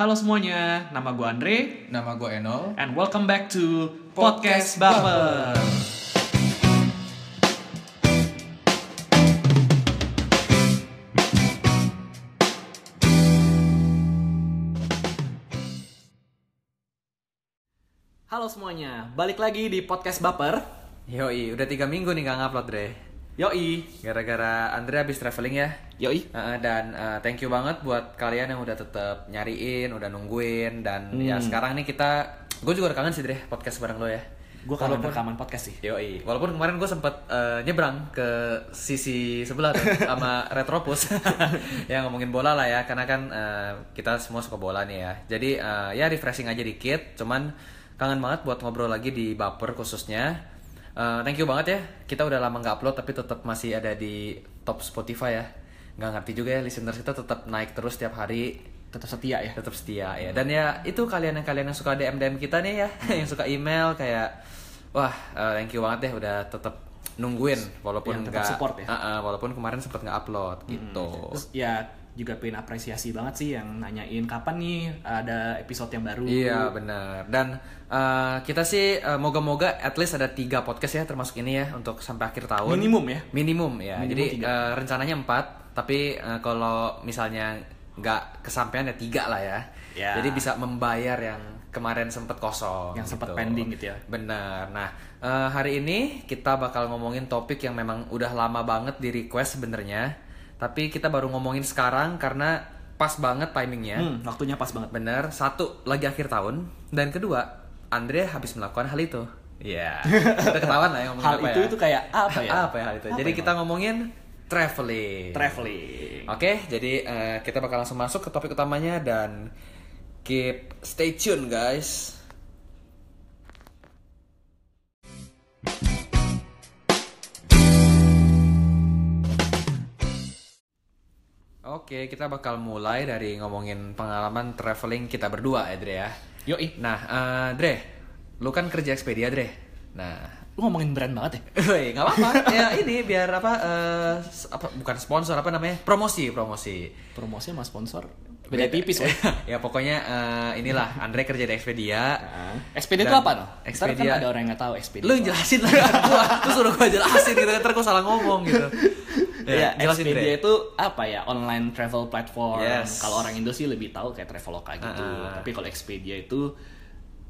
Halo semuanya, nama gue Andre Nama gue Enol. and welcome back to Podcast Baper. Halo semuanya, balik lagi di Podcast Baper. Yoi, udah tiga minggu nih gak ngupload Dre. Yoi, Gara-gara Andre habis traveling ya. yoi. Uh, dan uh, thank you banget buat kalian yang udah tetap nyariin, udah nungguin dan ya sekarang nih kita, gue juga kangen sih Dre podcast bareng lo ya. Gue kangen rekaman podcast sih. Yoi, walaupun kemarin gue sempet uh, nyebrang ke sisi sebelah tuh sama Retropus ya ngomongin bola lah ya, karena kan uh, kita semua suka bola nih ya. Jadi uh, ya refreshing aja dikit, cuman kangen banget buat ngobrol lagi di Baper khususnya. Uh, thank you banget ya, kita udah lama nggak upload tapi tetap masih ada di top Spotify ya. Nggak ngerti juga ya, listeners kita tetap naik terus tiap hari Tetap setia ya. tetap setia ya dan ya itu kalian yang kalian yang suka DM DM kita nih ya yang suka email kayak wah eh, thank you banget deh udah tetap nungguin walaupun nggak support ya. Ah, ah, walaupun kemarin sempet nggak upload gitu Terus ya juga pengen apresiasi banget sih yang nanyain kapan nih ada episode yang baru. iya benar dan eh, kita sih eh, moga-moga at least ada tiga podcast ya termasuk ini ya untuk sampai akhir tahun Minimum ya. minimum ya Minimum jadi tiga. eh, rencananya empat tapi eh, kalau misalnya nggak kesampaian ya tiga lah ya Ya. jadi bisa membayar yang kemarin sempet kosong Yang sempet gitu. pending gitu ya. benar nah eh, hari ini kita bakal ngomongin topik yang memang udah lama banget di request sebenarnya tapi kita baru ngomongin sekarang karena pas banget timingnya Hmm, waktunya pas banget. bener satu lagi akhir tahun dan kedua Andre habis melakukan hal itu Iya, udah ketahuan lah yang ngomongin Hal apa itu ya. itu kayak apa ya? apa ya hal itu? Apa Jadi ya? kita ngomongin traveling. traveling. Oke, jadi eh, kita bakal langsung masuk ke topik utamanya dan keep stay tune guys. Oke, kita bakal mulai dari ngomongin pengalaman traveling kita berdua, ya, Dre ya. Yoi, Nah, eh, Dre, lu kan kerja Expedia, Dre. Nah, lu ngomongin brand banget ya? Woi, nggak apa-apa. ya ini biar apa, s- apa bukan sponsor apa namanya? Promosi, promosi. Promosi sama sponsor. Beda tipis ya. ya pokoknya eh, inilah Andre kerja di Expedia. Nah, Expedia itu apa no? Ntar Expedia- kan ada orang yang nggak tahu Expedia. Lu jelasin lah. gua, lu suruh gua jelasin gitu, ntar gua salah ngomong gitu. Ya, Expedia Dre. itu apa ya? Online travel platform. Yes. Kalau orang Indo sih lebih tahu kayak Traveloka gitu. Ah. Tapi kalau Expedia itu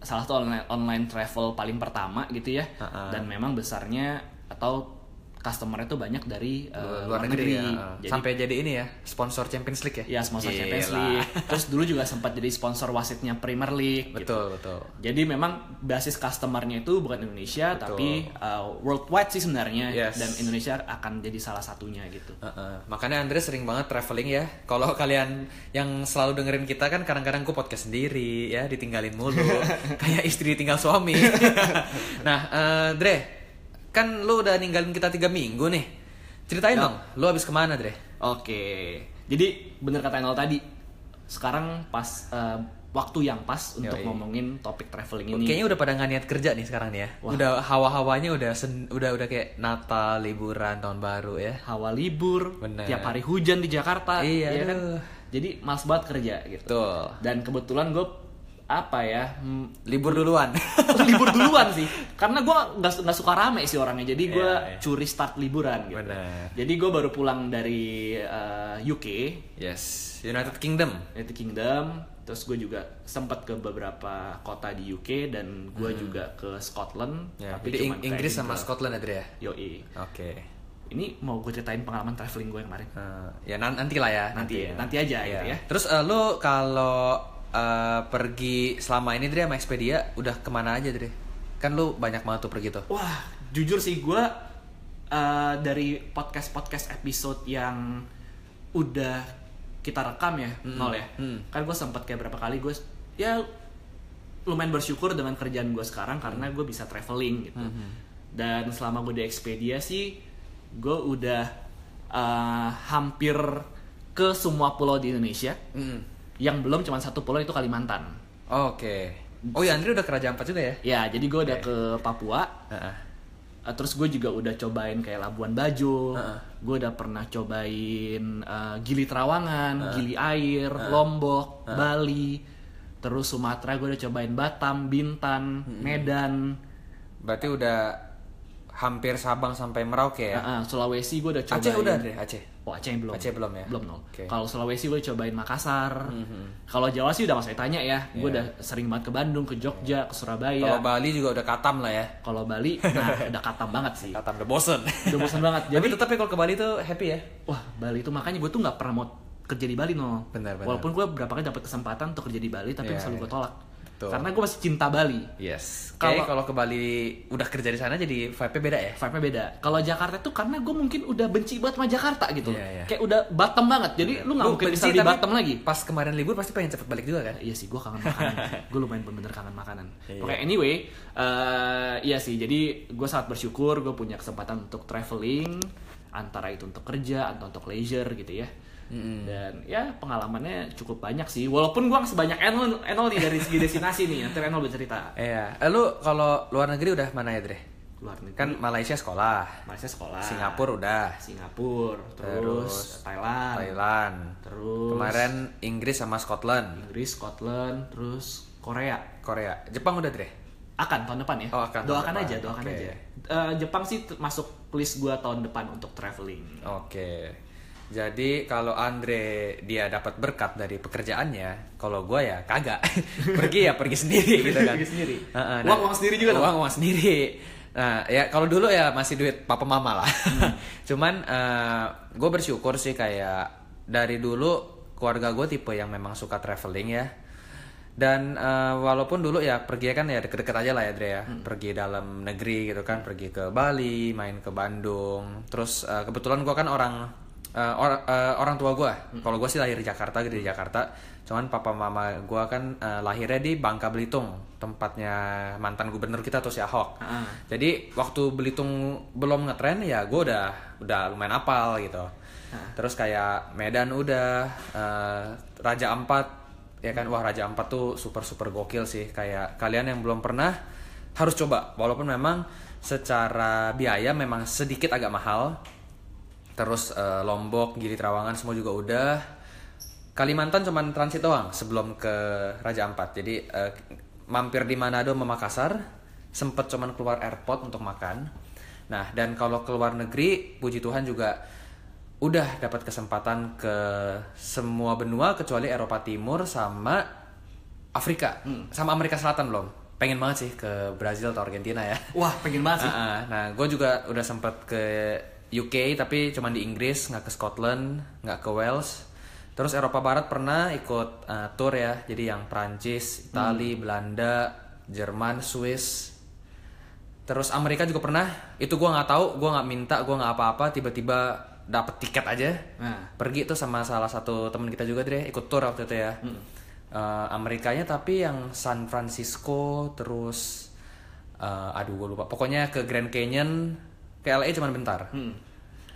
salah satu online online travel paling pertama gitu ya. Ah, ah. Dan memang besarnya atau customer itu banyak dari uh, luar negeri, ya. Jadi Sampai jadi ini ya, sponsor Champions League ya. Ya sponsor Gila. Champions League. Terus dulu juga sempat jadi sponsor wasitnya Premier League. gitu. Betul, betul. Jadi memang basis customernya itu bukan Indonesia Betul. tapi uh, worldwide sih sebenarnya Yes. dan Indonesia akan jadi salah satunya gitu. Heeh. Makanya Andre sering banget traveling ya. Kalau kalian yang selalu dengerin kita kan kadang-kadang gue podcast sendiri ya, ditinggalin mulu. Kayak istri tinggal suami. nah, Dre, kan lu udah ninggalin kita tiga minggu nih. Ceritain Ya. dong, lu habis ke mana Dre? Oke. Jadi bener kata Enol tadi. Sekarang pas uh, waktu yang pas untuk Yoi. ngomongin topik traveling ini. Kayaknya udah pada nggak niat kerja nih sekarang nih ya. Wah. Udah hawa-hawanya udah sen- udah udah kayak Natal, liburan, tahun baru ya. hawa libur, Bener. tiap hari hujan di Jakarta, Iya, ya kan? Jadi males banget kerja gitu. Betul. Dan kebetulan gue apa ya hmm, Libur duluan. libur duluan sih karena gue nggak nggak suka rame sih orangnya jadi gue Iya, iya. curi start liburan gitu Bener. jadi gue baru pulang dari uh, UK yes, United Kingdom. United Kingdom terus gue juga sempat ke beberapa kota di UK dan gue juga ke Scotland Ya, tapi jadi Inggris sama ke- Scotland ya Dre ya. yoi Oke. ini mau gue ceritain pengalaman traveling gue kemarin Eh, ya nan- nanti lah ya Nanti- ya. nanti aja gitu ya. terus eh, lu kalau eh, pergi selama ini Dre sama Expedia udah ke mana aja Dre kan lu banyak banget tuh pergi tuh Wah, jujur sih gue uh, dari podcast podcast episode yang udah kita rekam ya, nol ya. Hmm. Kan gue sempat kayak berapa kali gue ya lumayan bersyukur dengan kerjaan gue sekarang karena gue bisa traveling gitu. Dan selama gue di Expedia sih, gue udah uh, hampir ke semua pulau di Indonesia. Mm. Yang belum cuma satu pulau itu Kalimantan. oke. Oh ya Andre udah ke Raja Ampat juga ya? Ya, jadi gue udah ke Papua. Uh, terus gue juga udah cobain kayak Labuan Bajo, Heeh. gue udah pernah cobain uh, Gili Trawangan, Gili Air, Lombok, Bali, terus Sumatera gue udah cobain Batam Bintan Medan. Berarti udah hampir Sabang sampai Merauke ya. Ah, Sulawesi gue udah cobain Aceh udah deh, Aceh. Oh Aceh belum. Aceh belum ya? Belum nol. Oke. Kalau Sulawesi gue cobain Makassar. Kalau Jawa sih udah gak usah tanya ya. Gue Iya. udah sering banget ke Bandung, ke Jogja, ke Kalau Surabaya. Bali juga udah katam lah ya. Kalau Bali, nah udah katam banget sih. Katam udah bosen. Udah bosan banget. Tapi Jadi, tetap ya kalau ke Bali tuh happy ya. wah Bali itu makanya gue tuh nggak pernah mau kerja di Bali no. Benar, benar. Walaupun gue berapa kali dapat kesempatan untuk kerja di Bali, tapi Iya, selalu iya. gue tolak. Betul. Karena gue masih cinta Bali. Yes. Kalau- Kalau ke Bali udah kerja di sana jadi vibe-nya beda ya. Vibe-nya beda. Kalau Jakarta tuh karena gue mungkin udah benci banget sama Jakarta gitu. Iya, iya. Kayak udah bottom banget. Jadi lu nggak mungkin bisa di bottom lagi. Pas kemarin libur pasti pengen cepet balik juga kan? Iya sih, gue kangen makanan. gue lumayan bener-bener kangen makanan. Iya. Oke, anyway, eh, iya sih. Jadi gue sangat bersyukur gue punya kesempatan untuk traveling antara itu untuk kerja atau untuk leisure gitu ya. Dan ya pengalamannya cukup banyak sih. Walaupun nggak sebanyak Enol, Enol nih dari segi destinasi nih. Nanti Enol bercerita Iya. Eh, lu kalau luar negeri udah mana ya, Dre? luar negeri. Kan Malaysia sekolah, Malaysia sekolah. Singapura udah, Singapura, terus, Terus Thailand, Thailand. terus Kemarin Inggris sama Scotland, Inggris, Scotland, terus Korea. Korea, Jepang udah, Dre? akan tahun depan ya. Oh, akan doakan depan. aja, doakan Oke. aja. Eh, Jepang sih masuk list gua tahun depan untuk traveling. Oke. Jadi kalau Andre dia dapat berkat dari pekerjaannya, kalau gua ya kagak. pergi ya pergi sendiri gitu kan. Pergi sendiri. Heeh, Uang- uang sendiri juga? Uang uang sendiri. Nah, ya kalau dulu ya masih duit papa mama lah. Hmm. Cuman gue bersyukur sih kayak dari dulu keluarga gue tipe yang memang suka traveling ya. Dan eh, walaupun dulu ya pergi kan ya deket-deket aja lah ya Dre ya. Hmm. Pergi dalam negeri gitu kan, pergi ke Bali, main ke Bandung. Terus eh, kebetulan gue kan orang eh, or- eh, orang tua gue. Hmm. Kalau gue sih lahir di Jakarta, gede di Jakarta. Cuman papa mama gue kan eh, lahirnya di Bangka Belitung, tempatnya mantan gubernur kita tuh si Ahok. Ah. Jadi waktu Belitung belum ngetren ya gue udah udah lumayan apal gitu. Terus kayak Medan udah, eh, Raja Ampat ya kan wah Raja Ampat tuh super super gokil sih kayak kalian yang belum pernah harus coba walaupun memang secara biaya memang sedikit agak mahal. Terus eh, Lombok, Gili Trawangan semua juga udah. Kalimantan cuman transit doang sebelum ke Raja Ampat. Jadi eh, mampir di Manado sama Makassar, sempet cuman keluar airport untuk makan. Nah, dan kalau keluar negeri, puji Tuhan juga udah dapat kesempatan ke semua benua kecuali Eropa Timur sama Afrika. Sama Amerika Selatan belum. Pengen banget sih ke Brazil atau Argentina ya. Wah, pengen banget sih. Ah, ah. Nah, gue juga udah sempet ke UK tapi cuman di Inggris, nggak ke Scotland, nggak ke Wales. Terus Eropa Barat pernah ikut uh, tour ya, jadi yang Prancis, Itali, Belanda, Jerman, Swiss. Terus Amerika juga pernah. Itu gue nggak tahu, gue nggak minta, gue nggak apa-apa, tiba-tiba dapet tiket aja. Nah. Pergi tuh sama salah satu temen kita juga deh, ikut tour waktu itu ya. Eh, Amerikanya tapi yang San Francisco, terus eh, aduh gue lupa. Pokoknya ke Grand Canyon, ke LA cuman bentar. Hmm.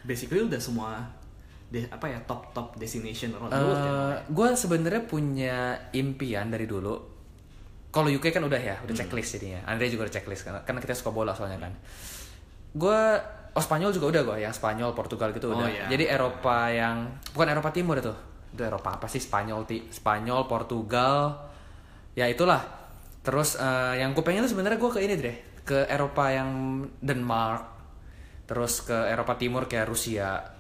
Basically udah semua de- apa ya top top destination around the world gue sebenarnya punya impian dari dulu. Kalau UK kan udah ya, udah checklist jadinya. Andre juga udah checklist karena, karena kita suka bola soalnya kan. Gue oh Spanyol juga udah gue, yang Spanyol, Portugal gitu Oh, udah. iya. Jadi Eropa yang bukan Eropa Timur itu. Itu Eropa apa sih Spanyol, ti, Spanyol, Portugal. Ya itulah. Terus eh, yang gue pengen tuh sebenarnya gue ke ini deh, ke Eropa yang Denmark. Terus ke Eropa Timur kayak Rusia,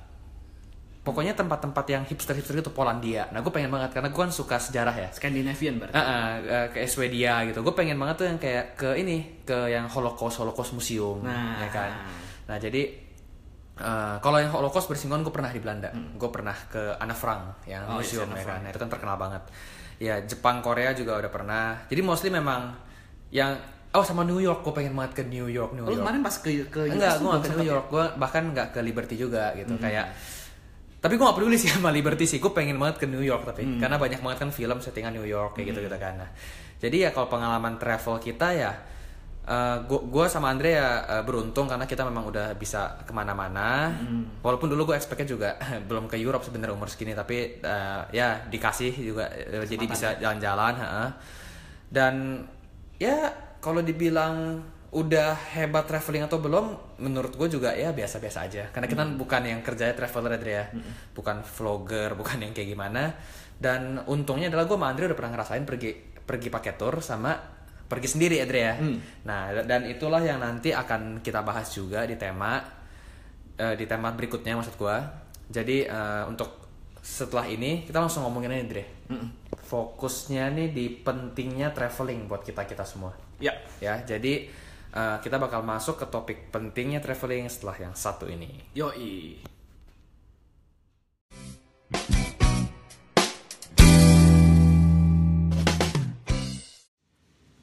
Pokoknya tempat-tempat yang hipster-hipster itu Polandia. Nah, gue pengen banget karena gue kan suka sejarah ya. Scandinavian berarti. Ah, eh, ke Swedia gitu. Gue pengen banget tuh yang kayak ke ini, ke yang Holocaust Holocaust Museum, Nah. ya kan. Nah, jadi eh, kalau yang Holocaust bersinggungan gue pernah di Belanda. Gue pernah ke Anne Frank yang Hmm. Oh, museum yes, Anne ya kan. Nah, itu kan terkenal banget. Ya, Jepang, Korea juga udah pernah. Jadi mostly memang yang oh sama New York, gue pengen banget ke New York, New Lu York. kemarin pas ke ke Enggak, gue gak ke New ya? York. Gue bahkan nggak ke Liberty juga gitu. Kayak tapi gue gak peduli sih sama Liberty sih. Gue pengen banget ke New York tapi karena banyak banget kan film settingan New York kayak gitu gitu kan. Nah, jadi ya kalau pengalaman travel kita ya, gue sama Andre ya eh, beruntung karena kita memang udah bisa ke mana-mana. Walaupun dulu gue expectnya juga belum ke Europe sebenarnya umur segini tapi eh, ya dikasih juga eh, jadi bisa jalan-jalan. heeh. Dan ya kalau dibilang udah hebat traveling atau belum menurut gue juga ya biasa-biasa aja karena kita bukan yang kerjanya traveler Andre ya bukan vlogger bukan yang kayak gimana dan untungnya adalah gue sama Andre udah pernah ngerasain pergi pergi pakai tour sama pergi sendiri Andre ya. Hmm. Nah, dan itulah yang nanti akan kita bahas juga di tema eh, di tema berikutnya maksud gua. Jadi eh, untuk setelah ini kita langsung ngomongin aja Andre. Fokusnya nih di pentingnya traveling buat kita kita semua. Ya. Ya, jadi eh, kita bakal masuk ke topik pentingnya traveling setelah yang satu ini. Yoi.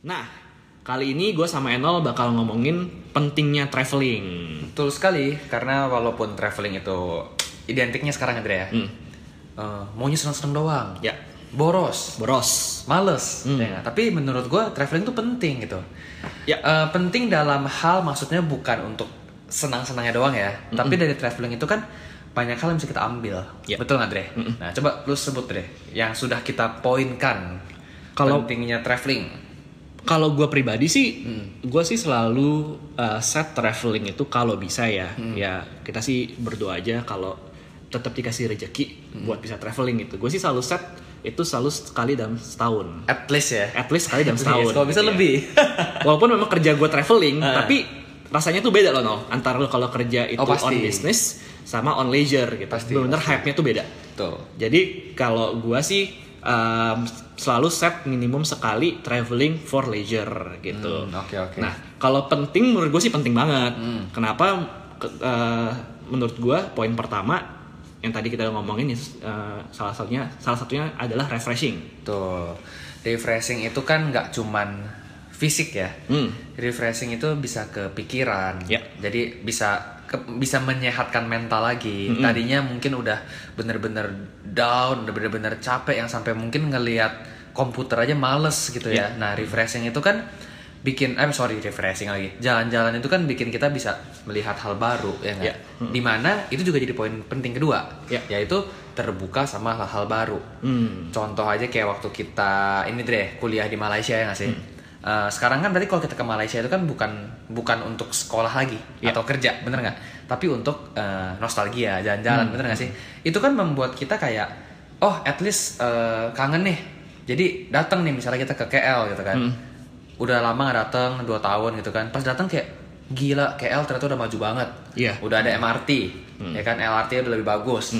Nah, kali ini gue sama Enol bakal ngomongin pentingnya traveling. Betul sekali, karena walaupun traveling itu identiknya sekarang Andre ya. Hmm. eh, maunya seneng-seneng doang. Ya, Boros, boros. males. Hmm. ya? Tapi menurut gua traveling itu penting gitu. Ya. Eh, penting dalam hal maksudnya bukan untuk senang-senangnya doang ya. Tapi dari traveling itu kan banyak hal yang bisa kita ambil. Ya. Betul nggak Dre? Nah coba lu sebut Dre, yang sudah kita poinkan Kalau- pentingnya traveling. Kalau gue pribadi sih, gue sih selalu uh, set traveling itu kalau bisa ya, ya kita sih berdoa aja kalau tetap dikasih rezeki buat bisa traveling gitu. Gue sih selalu set itu selalu sekali dalam setahun, At least ya. at least sekali dalam setahun. Kalau bisa gitu ya. lebih. Walaupun memang kerja gue traveling, Ah. tapi rasanya tuh beda loh, no. Antara lo kalau kerja itu Oh, pasti. on business sama on leisure gitu. Pasti, pasti. hype-nya tuh beda. Tuh. Jadi kalau gua sih um, selalu set minimum sekali traveling for leisure gitu. Hmm, oke, oke. Nah kalau penting menurut gue sih penting banget. Hmm. Kenapa? Ke- uh, menurut gua poin pertama yang tadi kita ngomongin uh, salah satunya salah satunya adalah refreshing. Tuh, refreshing itu kan nggak cuman fisik ya. Hmm. Refreshing itu bisa ke pikiran. Ya. Jadi bisa ke- bisa menyehatkan mental lagi. Tadinya mungkin udah bener-bener down, udah bener-bener capek yang sampai mungkin ngelihat komputer aja males gitu ya. Nah, refreshing itu kan bikin eh sorry refreshing lagi. Jalan-jalan itu kan bikin kita bisa melihat hal baru ya nggak? Ya. Di mana itu juga jadi poin penting kedua, Ya. yaitu terbuka sama hal-hal baru. Hmm. Contoh aja kayak waktu kita ini deh kuliah di Malaysia ya nggak sih? Eh, sekarang kan berarti kalau kita ke Malaysia itu kan bukan bukan untuk sekolah lagi Ya. atau kerja, bener nggak? Tapi untuk eh, nostalgia, jalan-jalan, bener nggak sih? Itu kan membuat kita kayak, oh at least eh, kangen nih. Jadi datang nih misalnya kita ke KL gitu kan, udah lama nggak datang dua tahun gitu kan, pas datang kayak gila KL ternyata udah maju banget. Iya. Udah ada MRT, ya kan LRT udah lebih bagus.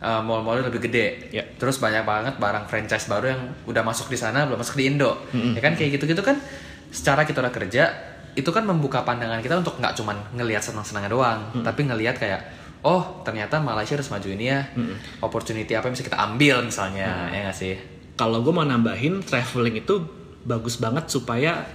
Eh, mall-mallnya lebih gede, Ya. Terus banyak banget barang franchise baru yang udah masuk di sana belum masuk di Indo. Ya kan kayak gitu-gitu kan secara kita udah kerja itu kan membuka pandangan kita untuk nggak cuman ngelihat senang-senangnya doang, tapi ngelihat kayak oh ternyata Malaysia harus maju ini ya. Opportunity apa yang bisa kita ambil misalnya, ya nggak sih? Kalau gue mau nambahin traveling itu bagus banget supaya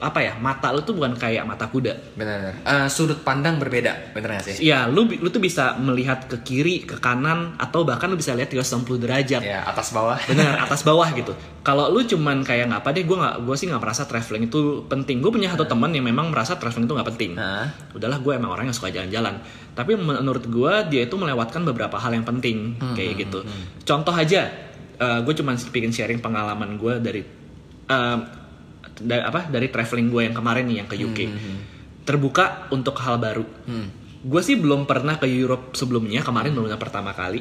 apa ya mata lu tuh bukan kayak mata kuda. Benar. Eh, sudut pandang berbeda, bener nggak sih? Iya, lu lu tuh bisa melihat ke kiri, ke kanan, atau bahkan lu bisa lihat 360 derajat. Ya atas bawah. Bener, atas bawah gitu. Kalau lu cuman kayak nggak apa deh, gue nggak, gue sih nggak merasa traveling itu penting. Gue punya satu teman yang memang merasa traveling itu nggak penting. Nah, Udahlah, gue emang orang yang suka jalan-jalan. Tapi menurut gue dia itu melewatkan beberapa hal yang penting kayak gitu. Contoh aja, gue cuman bikin sharing pengalaman gue dari em, da- apa dari traveling gue yang kemarin nih yang ke UK. Terbuka untuk hal baru. Gue sih belum pernah ke Europe sebelumnya, kemarin belum pernah pertama kali.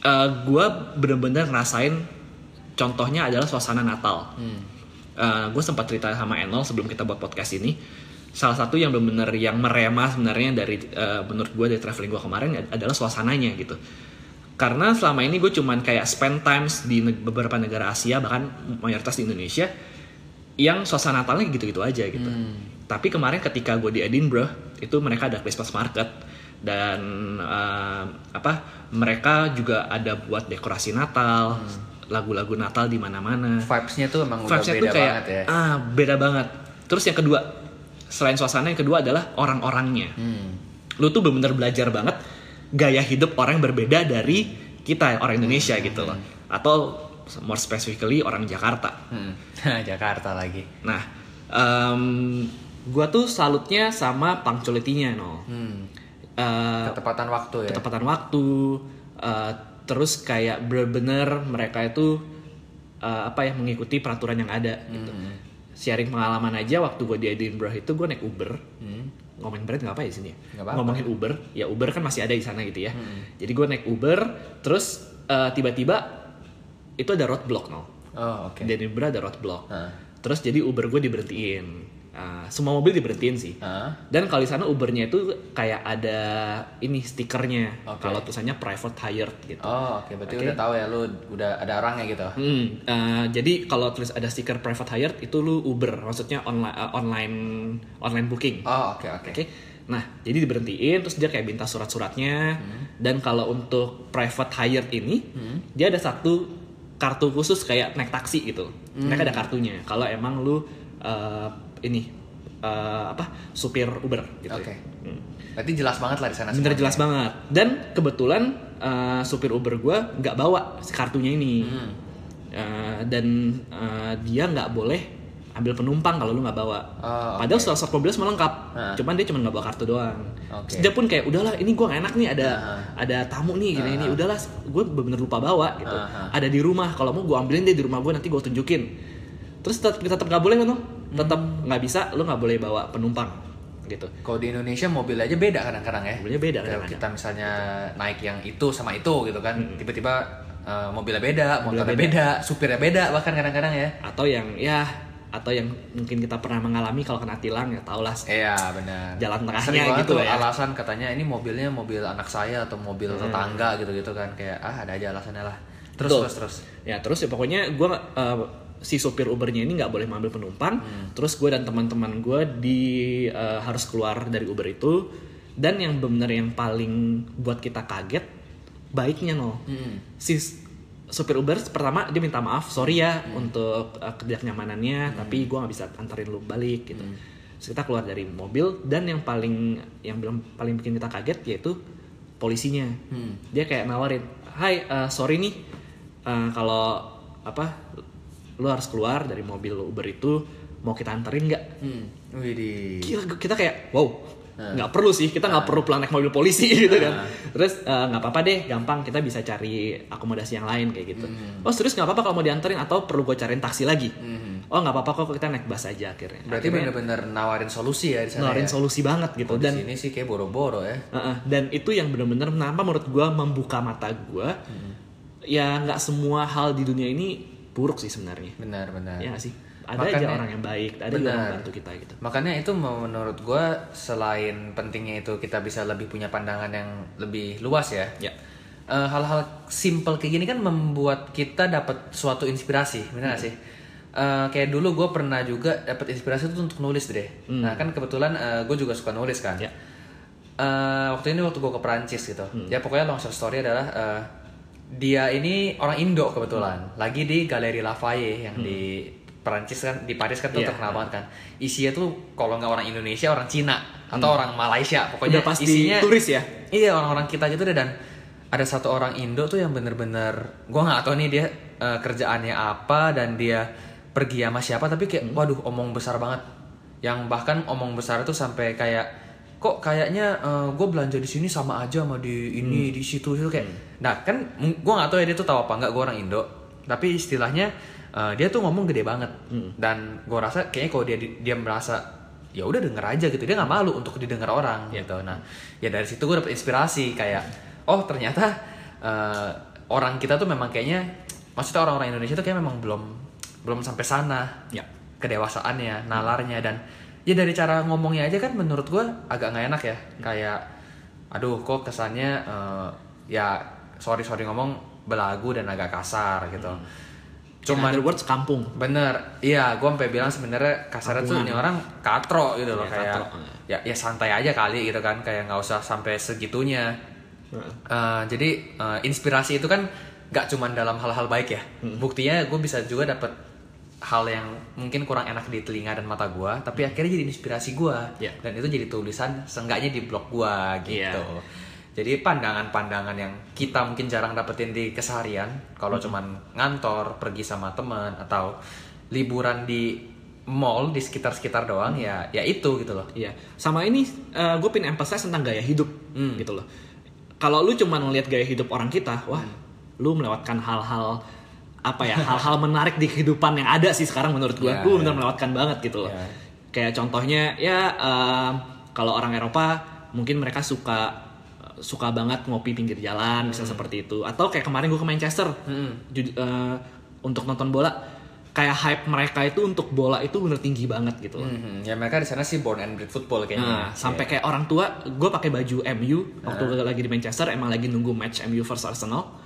Eh gue bener-bener ngerasain contohnya adalah suasana Natal. gue sempat cerita sama Enol sebelum kita buat podcast ini. Salah satu yang bener-bener yang merema sebenarnya dari eh, menurut gue dari traveling gue kemarin adalah suasananya gitu. Karena selama ini gue cuman kayak spend times di beberapa negara Asia bahkan mayoritas di Indonesia yang suasana Natalnya gitu-gitu aja gitu. Tapi kemarin ketika gue di Edinburgh itu mereka ada Christmas market dan eh, apa mereka juga ada buat dekorasi Natal, lagu-lagu Natal di mana-mana. vibes-nya tuh emang udah Vibes-nya beda tuh kayak banget ya. ah beda banget. Terus yang kedua selain suasana yang kedua adalah orang-orangnya. Hmm. Lu tuh bener-bener belajar banget gaya hidup orang yang berbeda dari kita orang Indonesia gitu loh. Atau more specifically orang Jakarta. Hmm. Jakarta lagi. Nah, em, gua tuh salutnya sama punctuality-nya no. Hmm. Eh, Ketepatan waktu ya. ketepatan waktu, eh, terus kayak bener-bener mereka itu eh, apa ya mengikuti peraturan yang ada gitu. Sharing pengalaman aja waktu gue di Edinburgh itu gue naik Uber. Ngomongin brand nggak apa ya di sini ya? Nggak apa-apa. Ngomongin Uber, ya Uber kan masih ada di sana gitu ya. Jadi gue naik Uber, terus eh, tiba-tiba itu ada roadblock no. Oh, oke. dan Uber ada roadblock Heeh. terus jadi Uber gue diberhentiin Ah, semua mobil diberhentiin sih Heeh. dan kalau di sana Ubernya itu kayak ada ini stikernya Oke. kalau tulisannya private hired gitu Oh, oke. Berarti Oke. udah tahu ya lu udah ada orangnya gitu. Hmm, eh, jadi kalau tulis ada stiker private hired itu lu Uber, maksudnya online online online booking. Oh, oke oke. Oke. Nah, jadi diberhentiin terus dia kayak minta surat-suratnya dan kalau untuk private hired ini dia ada satu kartu khusus kayak naik taksi gitu. Mereka ada kartunya. Kalau emang lu eh, ini eh, apa supir Uber gitu. Oke. Hmm. Berarti jelas banget lah di sana. Bener jelas banget. Dan kebetulan eh, supir Uber gue nggak bawa kartunya ini. Hmm. Eh, dan eh, dia nggak boleh ambil penumpang kalau lu nggak bawa. Oh, Padahal surat surat mobilnya semua lengkap. Hah. Cuman dia cuma nggak bawa kartu doang. Terus dia pun kayak udahlah ini gue enak nih ada Hah. ada tamu nih gini ini udahlah gue bener-bener lupa bawa gitu. Hah. Ada di rumah kalau mau gue ambilin dia di rumah gue nanti gue tunjukin. Terus tetap tetap nggak boleh kan tuh? Tetap Hmm. nggak bisa lu nggak boleh bawa penumpang gitu. Kalau di Indonesia mobil aja beda kadang-kadang ya. Mobilnya beda kadang-kadang. kita misalnya naik yang itu sama itu gitu kan, tiba-tiba eh, mobilnya beda, motornya Mobilnya beda. supirnya beda bahkan kadang-kadang ya. atau yang ya atau yang mungkin kita pernah mengalami kalau kena tilang ya tau lah Iya benar. Jalan tengahnya Sering gitu tuh lah ya. alasan katanya ini mobilnya mobil anak saya atau mobil tetangga gitu-gitu kan kayak ah ada aja alasannya lah. Terus Betul. terus terus. ya terus ya pokoknya gue si sopir Ubernya ini nggak boleh mengambil penumpang. Terus gue dan teman-teman gue di eh, harus keluar dari Uber itu. Dan yang benar yang paling buat kita kaget baiknya no Hmm. si s- supir Uber pertama dia minta maaf sorry ya untuk uh, ketidaknyamanannya tapi gue nggak bisa antarin lu balik gitu. Terus kita keluar dari mobil dan yang paling yang belum paling bikin kita kaget yaitu polisinya. Hmm. dia kayak nawarin hai uh, sorry nih uh, kalau apa lu harus keluar dari mobil Uber itu mau kita anterin nggak Hmm. Widih. Gila, kita kayak wow nggak perlu sih kita nggak perlu pulang naik mobil polisi gitu kan terus eh, nggak apa-apa deh gampang kita bisa cari akomodasi yang lain kayak gitu oh serius nggak apa-apa kalau mau dianterin atau perlu gue cariin taksi lagi Mhm. oh nggak apa-apa kok kita naik bus aja akhirnya Berarti bener-bener nawarin solusi ya di sana nawarin ya. solusi banget gitu di dan sini sih kayak boro-boro ya. Heeh, dan itu yang benar-benar kenapa menurut gue membuka mata gue Hmm. ya nggak semua hal di dunia ini buruk sih sebenarnya Benar-benar. ya nggak sih ada aja Makanya- orang yang baik ada juga Benar. bantu kita gitu Makanya itu menurut gue selain pentingnya itu kita bisa lebih punya pandangan yang lebih luas ya. ya Eh, hal-hal simple kayak gini kan membuat kita dapat suatu inspirasi, benar gak sih? Eh, kayak dulu gue pernah juga dapat inspirasi itu untuk nulis deh. Nah kan kebetulan gue juga suka nulis kan. Ya. Eh, waktu ini waktu gue ke Perancis gitu. Ya pokoknya long story adalah eh, dia ini orang Indo kebetulan, lagi di Galeri Lafayette yang di Perancis kan, di Paris kan tuh Iya. terkenal banget kan. Isinya tuh kalau nggak orang Indonesia orang Cina atau orang Malaysia, pokoknya udah pasti isinya turis ya? Iya orang-orang kita gitu deh. Dan ada satu orang Indo tuh yang bener-bener gue nggak tahu nih dia eh, kerjaannya apa dan dia pergi sama siapa tapi kayak waduh omong besar banget. Yang bahkan omong besar itu sampai kayak kok kayaknya gue belanja di sini sama aja sama di ini di situ situ kayak nah kan gue nggak tahu ya dia tuh tahu apa nggak gue orang Indo. Tapi istilahnya eh, dia tuh ngomong gede banget. Dan gue rasa kayaknya kalau dia dia merasa ya udah denger aja gitu. Dia nggak malu untuk didengar orang gitu. Nah ya dari situ gue dapet inspirasi kayak oh ternyata eh, orang kita tuh memang kayaknya maksudnya orang-orang Indonesia tuh kayak memang belum belum sampai sana ya kedewasaannya nalarnya. Dan ya dari cara ngomongnya aja kan menurut gue agak nggak enak ya. Kayak aduh kok kesannya eh, ya sorry sorry ngomong belagu dan agak kasar gitu Cuman cuman words kampung. Bener, iya, gue sampai bilang sebenarnya kasarnya tuh ini orang katro gitu loh Iya, kayak katro. ya ya santai aja kali gitu kan kayak nggak usah sampai segitunya. Eh, jadi eh, inspirasi itu kan nggak cuman dalam hal-hal baik ya. Buktinya gue bisa juga dapet hal yang mungkin kurang enak di telinga dan mata gue, tapi akhirnya jadi inspirasi gue Iya. dan itu jadi tulisan seenggaknya di blog gue Iya. gitu. Jadi pandangan-pandangan yang kita mungkin jarang dapetin di keseharian, kalau cuman ngantor, pergi sama teman atau liburan di mall di sekitar-sekitar doang ya ya itu gitu loh. Iya, sama ini gue pin emphasize tentang gaya hidup Hmm. gitu loh. Kalau lu cuma ngeliat gaya hidup orang kita, wah, lu melewatkan hal-hal apa ya, hal-hal menarik di kehidupan yang ada sih sekarang menurut gue. Iya, Gue iya. bener melewatkan banget gitu loh. Iya. Kayak contohnya ya em, kalau orang Eropa mungkin mereka suka suka banget ngopi pinggir jalan, bisa seperti itu. Atau kayak kemarin gue ke Manchester, Hmm. Eh, untuk nonton bola kayak hype mereka itu untuk bola itu bener tinggi banget gitu loh. Mhm. Ya mereka di sana sih born and bred football kayaknya. Nah, sampai kayak orang tua, gue pakai baju MU waktu gue lagi di Manchester, emang lagi nunggu match MU versus Arsenal.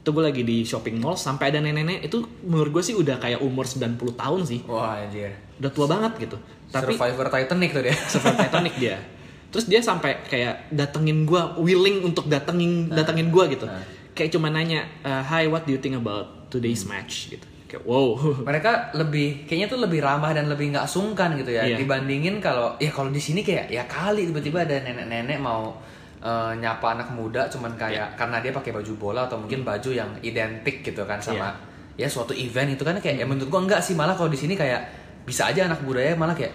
Itu gue lagi di shopping mall, sampai ada nenek-nenek itu menurut gue sih udah kayak umur 90 tahun sih, Wah anjir. udah tua banget gitu. Tapi Survivor Titanic tuh dia. Survivor Titanic dia. Terus dia sampai kayak datengin gue, willing untuk datengin datengin gue gitu. Nah. Kayak cuma nanya, "Uh, hi what do you think about today's Hmm. match gitu. Kayak wow. mereka lebih kayaknya tuh lebih ramah dan lebih nggak sungkan gitu ya Iya. dibandingin kalau ya kalau di sini kayak ya kali tiba-tiba ada nenek-nenek mau eh, nyapa anak muda cuman kayak karena dia pakai baju bola atau mungkin baju yang identik gitu kan sama ya suatu event itu kan kayak ya menurut gua enggak sih malah kalau di sini kayak bisa aja anak budaya malah kayak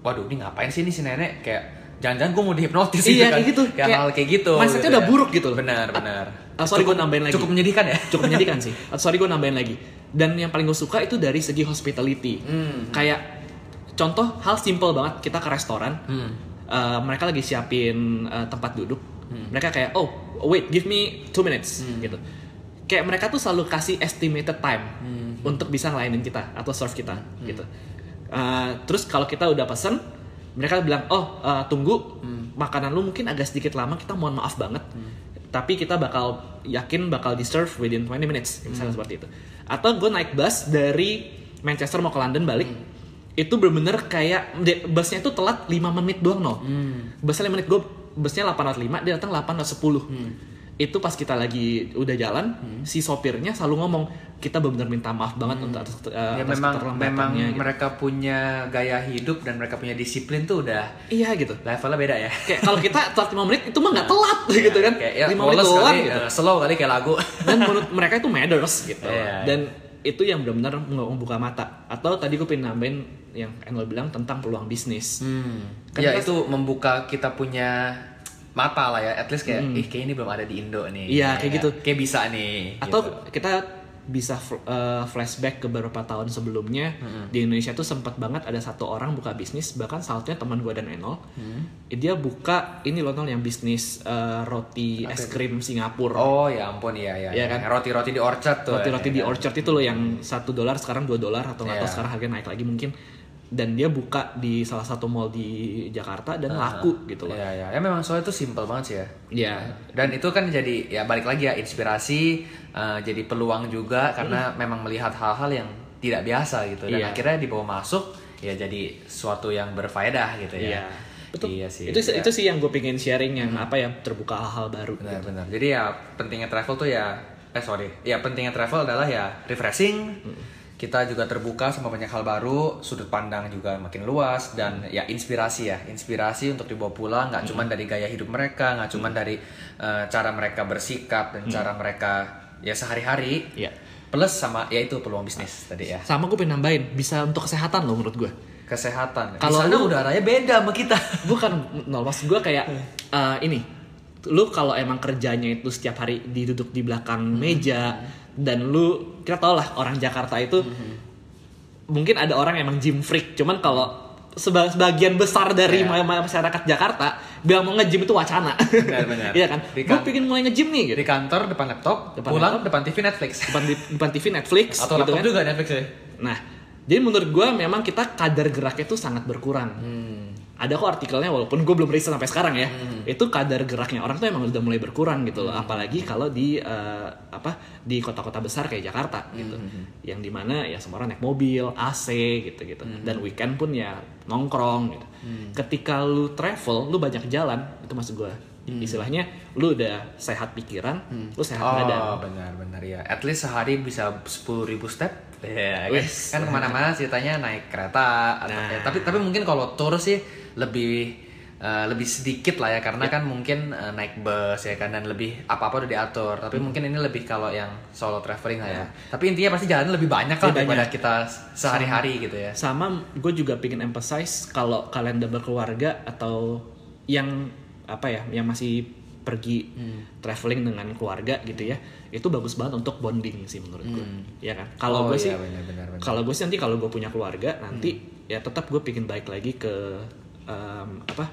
waduh ini ngapain sih ini si nenek kayak jangan-jangan gua mau dihipnotis gitu Iya, kan kayak gitu. kayak, Kayak hal kayak gitu mindsetnya gitu udah ya. buruk gitu loh. benar benar Ah, sorry gue nambahin lagi. cukup menyedihkan ya cukup menyedihkan sih. Ah, Sorry gue nambahin lagi. Dan yang paling gue suka itu dari segi hospitality. Hmm. Kayak contoh hal simple banget kita ke restoran, Hmm. eh, mereka lagi siapin eh, tempat duduk. Mereka kayak oh wait give me two minutes Hmm. gitu. Kayak mereka tuh selalu kasih estimated time Hmm. untuk bisa ngelainin kita atau serve kita gitu. Eh, terus kalau kita udah pesen, mereka bilang oh eh, tunggu Hmm. makanan lu mungkin agak sedikit lama kita mohon maaf banget tapi kita bakal yakin bakal di serve within 20 minutes misalnya Hmm. seperti itu atau gue naik bus dari Manchester mau ke London balik Hmm. itu bener-bener kayak busnya itu telat 5 menit doang no Hmm. busnya 5 menit gue busnya 8.05 dia datang 8.10 Hmm. Itu pas kita lagi udah jalan si sopirnya selalu ngomong kita benar-benar minta maaf banget untuk atas, uh, ya atas memang memang gitu. mereka punya gaya hidup dan mereka punya disiplin tuh udah iya gitu. levelnya beda ya. Kayak kalau kita telat 5 menit itu mah nggak telat gitu kan. kayak ya 5 menit kali gitu. eh, slow kali kayak lagu. Dan menurut mereka itu matters gitu. Iya, dan itu yang benar-benar membuka mata. Atau tadi gue pengen nambahin yang Enol bilang tentang peluang bisnis. Hmm. Kan ya itu membuka kita punya mata lah ya at least kayak ih kayak ini belum ada di Indo nih Iya, Ya kayak kan? gitu. kayak bisa nih atau gitu. kita bisa uh, flashback ke beberapa tahun sebelumnya di Indonesia tuh sempat banget ada satu orang buka bisnis bahkan salah satunya teman gue dan Enol dia buka ini loh Nol, yang bisnis uh, roti es krim Singapura oh ya ampun iya iya Iya kan? roti roti di orchard tuh roti-roti ya di kan? Orchard itu loh yang satu dolar sekarang 2 dolar atau nggak tahu Iya. sekarang harganya naik lagi mungkin dan dia buka di salah satu mall di Jakarta dan laku gitu loh Iya, iya. Ya memang soalnya itu simple banget sih ya. ya Dan itu kan jadi ya balik lagi ya inspirasi, eh, jadi peluang juga karena memang melihat hal-hal yang tidak biasa gitu dan Iya. akhirnya dibawa masuk ya jadi suatu yang berfaedah gitu ya. Iya. Betul. Iya sih. Itu Ya. itu sih yang gue pengen sharing yang apa ya terbuka hal-hal baru. Benar-benar. Jadi ya pentingnya travel tuh ya eh sorry, ya pentingnya travel adalah ya refreshing. Kita juga terbuka sama banyak hal baru, sudut pandang juga makin luas dan ya inspirasi ya, inspirasi untuk dibawa pulang nggak cuma dari gaya hidup mereka, nggak cuma dari eh, cara mereka bersikap dan cara mereka ya sehari-hari. Iya. Plus sama ya itu peluang bisnis tadi ya. Sama gue pengen nambahin bisa untuk kesehatan loh menurut gue. Kesehatan. Kalau udaranya beda sama kita. Bukan nol maksud gue kayak eh, ini. Lu kalau emang kerjanya itu setiap hari diduduk di belakang meja dan lu kita tau lah orang Jakarta itu mungkin ada orang emang gym freak cuman kalau seba- sebagian besar dari ma- masyarakat Jakarta bilang mau nge-gym itu wacana Benar-benar. iya kan Di gue kan- pengen mulai nge-gym nih gitu Di kantor depan laptop, Depan pulang laptop. depan TV Netflix. depan, depan TV Netflix Atau gitu laptop kan. juga Netflix ya. Nah, jadi menurut gue memang kita kadar geraknya itu sangat berkurang. Hmm. Ada kok artikelnya walaupun gue belum riset sampai sekarang ya. Itu kadar geraknya orang tuh emang udah mulai berkurang gitu loh. Hmm. Apalagi kalau di eh, apa di kota-kota besar kayak Jakarta Hmm, gitu. Yang di mana ya semua orang naik mobil, AC gitu-gitu. Hmm. Dan weekend pun ya nongkrong gitu. Ketika lu travel, lu banyak jalan, itu maksud gue. Istilahnya lu udah sehat pikiran, lu sehat badan. Hmm. Oh benar-benar ya. At least sehari bisa 10.000 ribu step. Ya, kan, kan ke mana-mana ceritanya naik kereta. Atau, Nah. ya, tapi tapi mungkin kalau tour sih lebih eh, lebih sedikit lah ya karena kan mungkin eh, naik bus ya kan dan lebih apa-apa udah diatur. Tapi Hmm. mungkin ini lebih kalau yang solo traveling lah ya. Tapi intinya pasti jalan lebih banyak lah daripada kita sehari-hari gitu ya. sama gue juga pengen emphasize kalau kalian udah berkeluarga atau yang apa ya yang masih pergi traveling dengan keluarga gitu ya itu bagus banget untuk bonding sih menurut gue ya kan? Kalau Oh, gue iya, sih kalau gue sih nanti kalau gue punya keluarga nanti ya tetap gue pengen balik lagi ke em, apa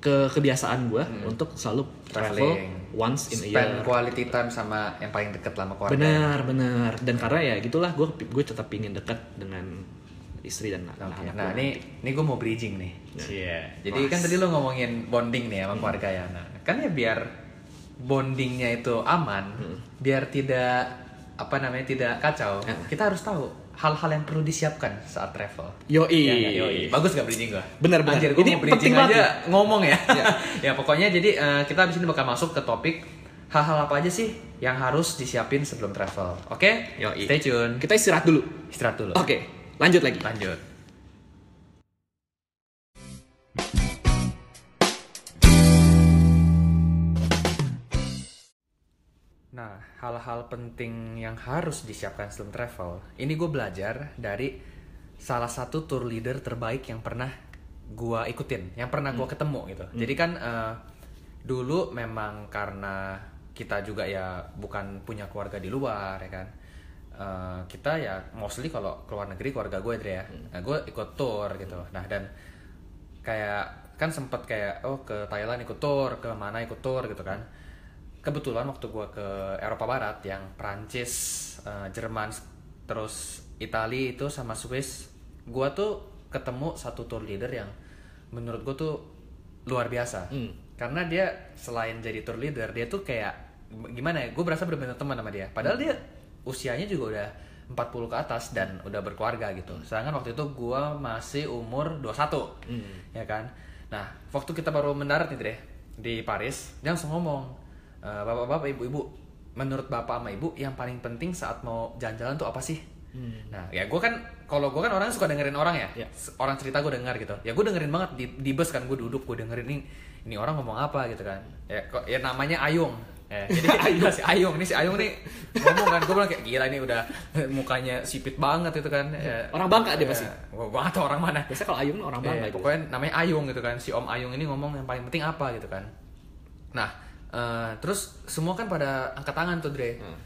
ke kebiasaan gue untuk selalu travel Traveling. once in a Spend year. quality time sama yang paling deket lah sama keluarga. Benar, benar. Dan karena ya gitulah gue gue tetap pingin dekat dengan istri dan anak-anak. Nah, gua. ini ini gue mau bridging nih. Iya. Jadi kan tadi lo ngomongin bonding nih sama keluarga ya. Nah, kan ya biar bondingnya itu aman, biar tidak apa namanya tidak kacau, kita harus tahu hal-hal yang perlu disiapkan saat travel. Yoi. Ya nggak? Yoi. Bagus gak bridging gue? Benar, benar. Anjir, gue Ini mau penting banget aja ngomong ya. ya pokoknya jadi eh, kita abis ini bakal masuk ke topik hal-hal apa aja sih yang harus disiapin sebelum travel. Oke? Yoi. Stay tune. Kita istirahat dulu. Istirahat dulu. Oke, lanjut lagi. Lanjut. Nah, hal-hal penting yang harus disiapkan sebelum travel, ini gue belajar dari salah satu tour leader terbaik yang pernah gue ikutin, yang pernah gue ketemu gitu. Jadi kan eh, dulu memang karena kita juga ya bukan punya keluarga di luar ya kan, Eh, kita ya mostly kalau keluar negeri keluarga gue Dre ya, nah, gue ikut tour gitu. Nah dan kayak kan sempet kayak oh ke Thailand ikut tour, ke mana ikut tour gitu kan kebetulan waktu gue ke Eropa Barat yang Prancis, eh, Jerman, terus Italia itu sama Swiss, gue tuh ketemu satu tour leader yang menurut gue tuh luar biasa. Karena dia selain jadi tour leader, dia tuh kayak gimana ya? Gue berasa bener-bener teman sama dia. Padahal dia usianya juga udah 40 ke atas dan udah berkeluarga gitu. Sedangkan waktu itu gue masih umur 21, ya kan? Nah, waktu kita baru mendarat nih Dre, di Paris, dia langsung ngomong, "E, bapak-bapak, ibu-ibu, menurut bapak sama ibu yang paling penting saat mau jalan-jalan tuh apa sih? Nah, ya gue kan, kalau gue kan orang suka dengerin orang ya, Ya. S- orang cerita gue dengar gitu. Ya gue dengerin banget di, di bus kan gue duduk gue dengerin ini, ini orang ngomong apa gitu kan. Ya kok ya namanya Ayung. Ya, jadi Ayung si Ayung nih si Ayung nih ngomong kan gue bilang kayak gila ini udah mukanya sipit banget itu kan. Ya, Orang Bangka dia pasti. gue gue gak tau orang mana. Biasanya kalau Ayung orang bangga gitu. pokoknya namanya Ayung gitu kan si Om Ayung ini ngomong yang paling penting apa gitu kan nah eh, terus semua kan pada angkat tangan tuh Dre. Hmm.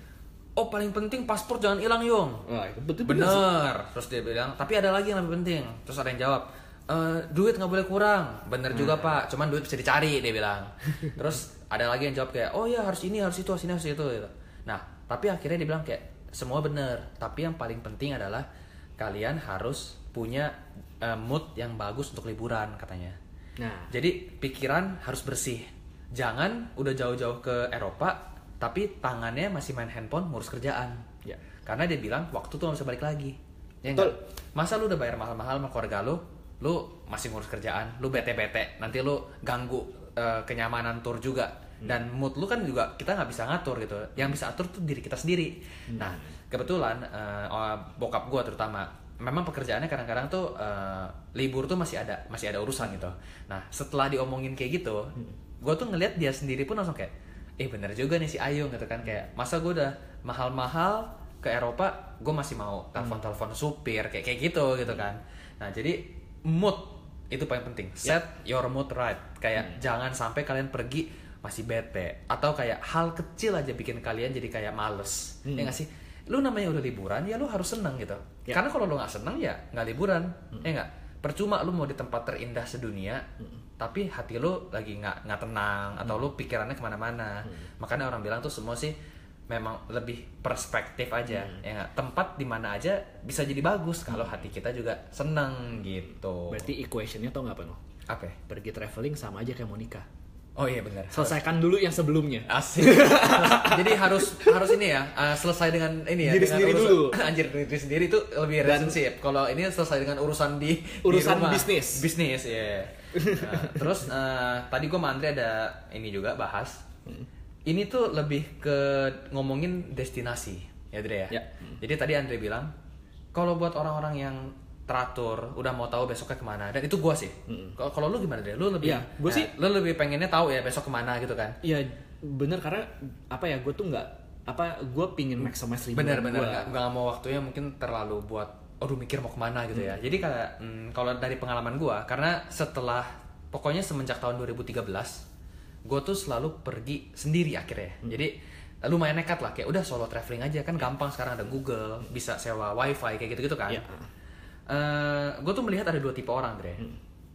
oh paling penting paspor jangan hilang Wah, itu betul bener. Terus dia bilang tapi ada lagi yang lebih penting. Terus ada yang jawab "Eh, duit nggak boleh kurang. Bener Hmm. juga pak. Cuman duit bisa dicari dia bilang. Terus ada lagi yang jawab kayak oh ya harus ini harus itu harus ini harus itu gitu. nah tapi akhirnya dia bilang kayak semua bener. Tapi yang paling penting adalah kalian harus punya eh, mood yang bagus untuk liburan katanya. Nah, jadi pikiran harus bersih. Jangan udah jauh-jauh ke Eropa, tapi tangannya masih main handphone ngurus kerjaan. Ya. Karena dia bilang waktu tuh nggak bisa balik lagi. Ya Betul. Masa lu udah bayar mahal-mahal sama keluarga lu, lu masih ngurus kerjaan, lu bete-bete, nanti lu ganggu eh, kenyamanan tour juga. Dan mood lu kan juga kita nggak bisa ngatur gitu. Yang bisa atur tuh diri kita sendiri. Nah kebetulan oh, bokap gua terutama memang pekerjaannya kadang-kadang tuh eh, libur tuh masih ada masih ada urusan gitu. Nah setelah diomongin kayak gitu, gue tuh ngeliat dia sendiri pun langsung kayak, eh bener juga nih si Ayung gitu kan kayak masa gue udah mahal-mahal ke Eropa, gue masih mau telepon-telepon supir kayak kayak gitu gitu kan. Nah jadi mood itu paling penting. Set your mood right. Kayak jangan sampai kalian pergi masih bete atau kayak hal kecil aja bikin kalian jadi kayak males. Ya nggak sih? Lu namanya udah liburan ya lu harus seneng gitu. Ya. Karena kalau lu nggak seneng ya nggak liburan. Ya nggak? Percuma lu mau di tempat terindah sedunia, tapi hati lu lagi nggak nggak tenang atau lu pikirannya ke mana-mana. Makanya orang bilang tuh semua sih memang lebih perspektif aja ya nggak tempat di mana aja bisa jadi bagus kalau hati kita juga seneng gitu berarti equationnya tau nggak apa no? apa ya? Pergi traveling sama aja kayak mau nikah. Oh iya benar Selesaikan dulu yang sebelumnya. Asik. Jadi harus harus ini ya, uh, selesai dengan ini ya. Diri sendiri urusan- dulu. Anjir, diri sendiri itu lebih relationship. Kalau ini selesai dengan urusan di di Urusan rumah. bisnis. Bisnis, ya. Nah, terus uh, tadi gue sama Andre ada ini juga bahas. Ini tuh lebih ke ngomongin destinasi, ya Andre ya. Ya. Jadi tadi Andre bilang kalau buat orang-orang yang teratur, udah mau tahu besoknya ke mana, dan itu gua sih. Kalau kalau lu gimana deh? Lu lebih, Iya, gua nah, sih- lu lebih pengennya tahu ya besok ke mana gitu kan? Iya bener karena apa ya gue tuh nggak apa gue pingin maximize liburan bener-bener gua. nggak nggak mau waktunya mungkin terlalu buat aduh mikir mau ke mana gitu ya. Jadi kayak mm, kalau dari pengalaman gua karena setelah pokoknya semenjak tahun 2013 gue tuh selalu pergi sendiri akhirnya. Jadi lumayan nekat lah kayak udah solo traveling aja. Kan gampang sekarang ada Google bisa sewa wifi kayak gitu-gitu kan Iya. gue tuh melihat ada dua tipe orang Dre.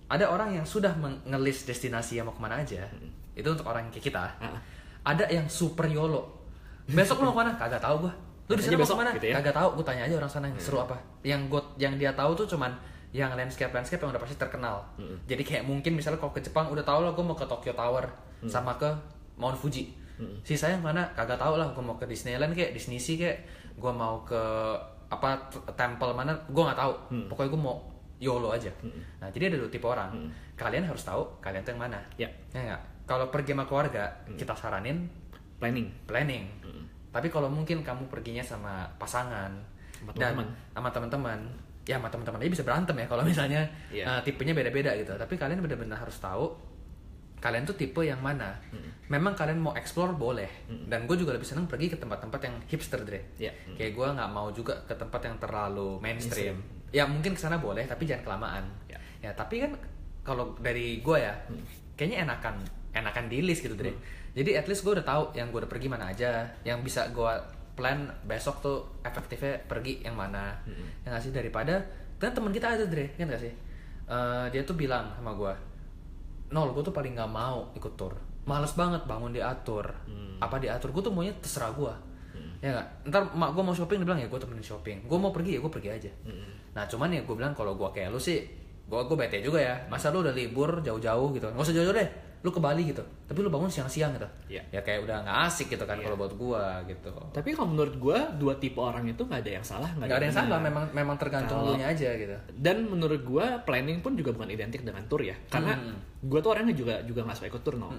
Ada orang yang sudah mengelis destinasi yang mau ke mana aja. Itu untuk orang kayak kita. Ah. ada yang super yolo. Besok lu mau ke mana? Kagak tahu gua. Lu di sana mau ke mana? gitu ya? kagak tahu. Gua tanya aja orang sana yang seru apa. Yang gua yang dia tahu tuh cuman yang landscape landscape yang udah pasti terkenal. Jadi kayak mungkin misalnya kalau ke Jepang udah tahu lah gua mau ke Tokyo Tower sama ke Mount Fuji. Sisanya mana? Kagak tahu lah gua mau ke Disneyland kayak Disney Sea kayak gua mau ke apa temple mana gua nggak tahu. Pokoknya gua mau YOLO aja. Nah jadi ada dua tipe orang. Kalian harus tahu kalian tuh yang mana. Ya. ya kalau pergi sama keluarga kita saranin planning. Planning. Tapi kalau mungkin kamu perginya sama pasangan Sama dan teman-teman. sama teman-teman, ya sama teman-teman. Aja bisa berantem ya kalau misalnya Iya. uh, tipenya beda-beda gitu. Tapi kalian benar-benar harus tahu kalian tuh tipe yang mana. Memang kalian mau explore boleh. Dan gue juga lebih seneng pergi ke tempat-tempat yang hipster deh. Iya. Kayak gue nggak mau juga ke tempat yang terlalu mainstream. Ya mungkin ke sana boleh, tapi jangan kelamaan. Ya. Ya tapi kan kalau dari gue ya, kayaknya enakan enakan di list gitu deh. Jadi at least gue udah tahu yang gue udah pergi mana aja, yang bisa gue plan besok tuh efektifnya pergi yang mana. Yang nggak sih daripada kan teman kita ada deh, kan gak sih? Eh, dia tuh bilang sama gue, nol gue tuh paling nggak mau ikut tour males banget bangun diatur. Apa diatur? Gue tuh maunya terserah gue ya nggak? Ntar mak gue mau shopping dia bilang ya gue temenin shopping. Gue mau pergi ya gue pergi aja. Nah cuman ya gue bilang kalau gue kayak lu sih gue gue bete juga ya. Masa lu udah libur jauh-jauh gitu? Nggak usah jauh-jauh deh lu ke Bali gitu tapi lu bangun siang-siang gitu. Iya. ya kayak udah nggak asik gitu kan kalau buat gue gitu. Tapi kalau menurut gue dua tipe orang itu nggak ada yang salah nggak ada yang benar. salah memang memang tergantung Kalau- lu nya aja gitu. dan menurut gue planning pun juga bukan identik dengan tour ya. Karena Hmm. gue tuh orangnya juga juga nggak suka ikut tour no.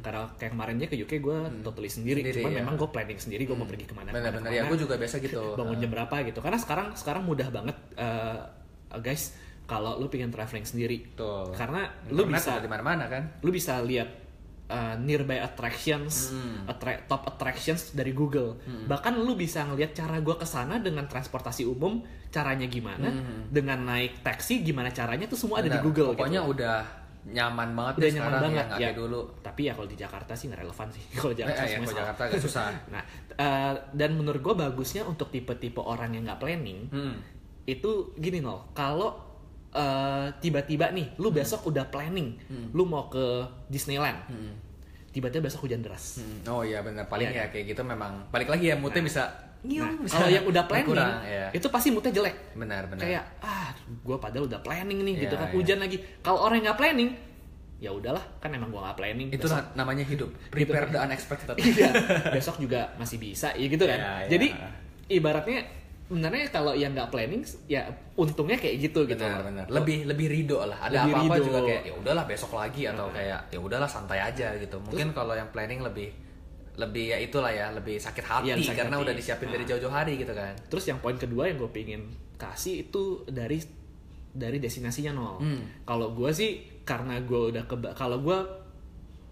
Karena kayak kemarinnya ke UK gue totally sendiri, Hmm. Sendiri, cuman ya. memang gue planning sendiri gue mau pergi ke mana benar-benar ke mana, ya gue juga biasa gitu. Bangun jam berapa gitu. Karena sekarang sekarang mudah banget eh, guys kalau lu pengen traveling sendiri Tuh. karena lu Internet bisa ada di mana-mana kan lu bisa lihat uh, nearby attractions, Hmm. attra- top attractions dari Google. Bahkan lu bisa ngelihat cara gua ke sana dengan transportasi umum, caranya gimana, dengan naik taksi gimana caranya itu semua ada di Hmm. Benar. Google pokoknya gitu. udah nyaman banget Udah nyaman sekarang banget ya kayak dulu Tapi ya kalau di Jakarta sih nggak relevan sih. Kalau Eh, Jakarta eh, ya, kalau. Jakarta agak susah Nah, uh, dan menurut gua bagusnya untuk tipe-tipe orang yang nggak planning Hmm. itu gini nol. Kalau uh, tiba-tiba nih, lu Hmm. besok udah planning, lu mau ke Disneyland, tiba-tiba besok hujan deras. Hmm, Oh iya benar paling Iya. ya kayak gitu memang balik lagi ya moodnya bisa Nah, bisa kalau yang udah planning, berkurang, ya. itu pasti moodnya jelek. benar benar Kayak ah, gue padahal udah planning nih gitu Iya, kan iya. hujan lagi. Kalau orang yang nggak planning, ya udahlah, kan emang gue nggak planning. itu besok, na- namanya hidup prepare the unexpected iya, besok juga masih bisa, ya gitu kan. Iya, iya. Jadi ibaratnya sebenarnya kalau yang nggak planning, ya untungnya kayak gitu gitu. benar lebih lebih ridho lah ada Lebih apa apa ridho. juga kayak ya udahlah besok lagi atau kayak ya udahlah santai aja gitu mungkin kalau yang planning lebih lebih ya itulah ya lebih sakit hati Iya, sakit karena hati. udah disiapin dari Nah. jauh-jauh hari gitu kan Terus yang poin kedua yang gue pengen kasih itu dari dari destinasinya nol. Hmm. Kalau gue sih karena gue udah ke kalau gue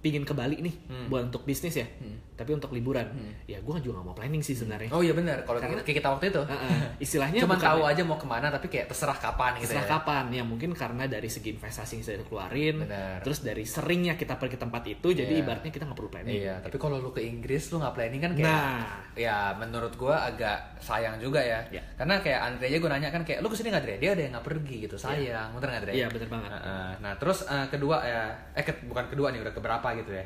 pingin ke Bali nih Hmm. buat untuk bisnis ya, tapi untuk liburan, ya gue juga gak mau planning sih sebenarnya. oh iya benar kalau kayak kita waktu itu Heeh. istilahnya cuma tahu aja mau ke mana tapi kayak terserah kapan gitu Setelah ya kapan ya mungkin karena dari segi investasi yang sudah dikeluarin, Benar. terus dari seringnya kita pergi ke tempat itu, jadi Iya. ibaratnya kita nggak perlu planning. Iya, tapi kalau lu ke Inggris lu nggak planning kan kayak Nah. ya menurut gua agak sayang juga ya. Iya. Karena kayak Andre aja gue nanya kan kayak lu ke sini nggak Dre? Dia ada yang nggak pergi gitu, sayang. Bener nggak Dre? Iya, bener banget. Nah, nah, terus eh, kedua ya eh ke- bukan kedua nih udah keberapa gitu ya.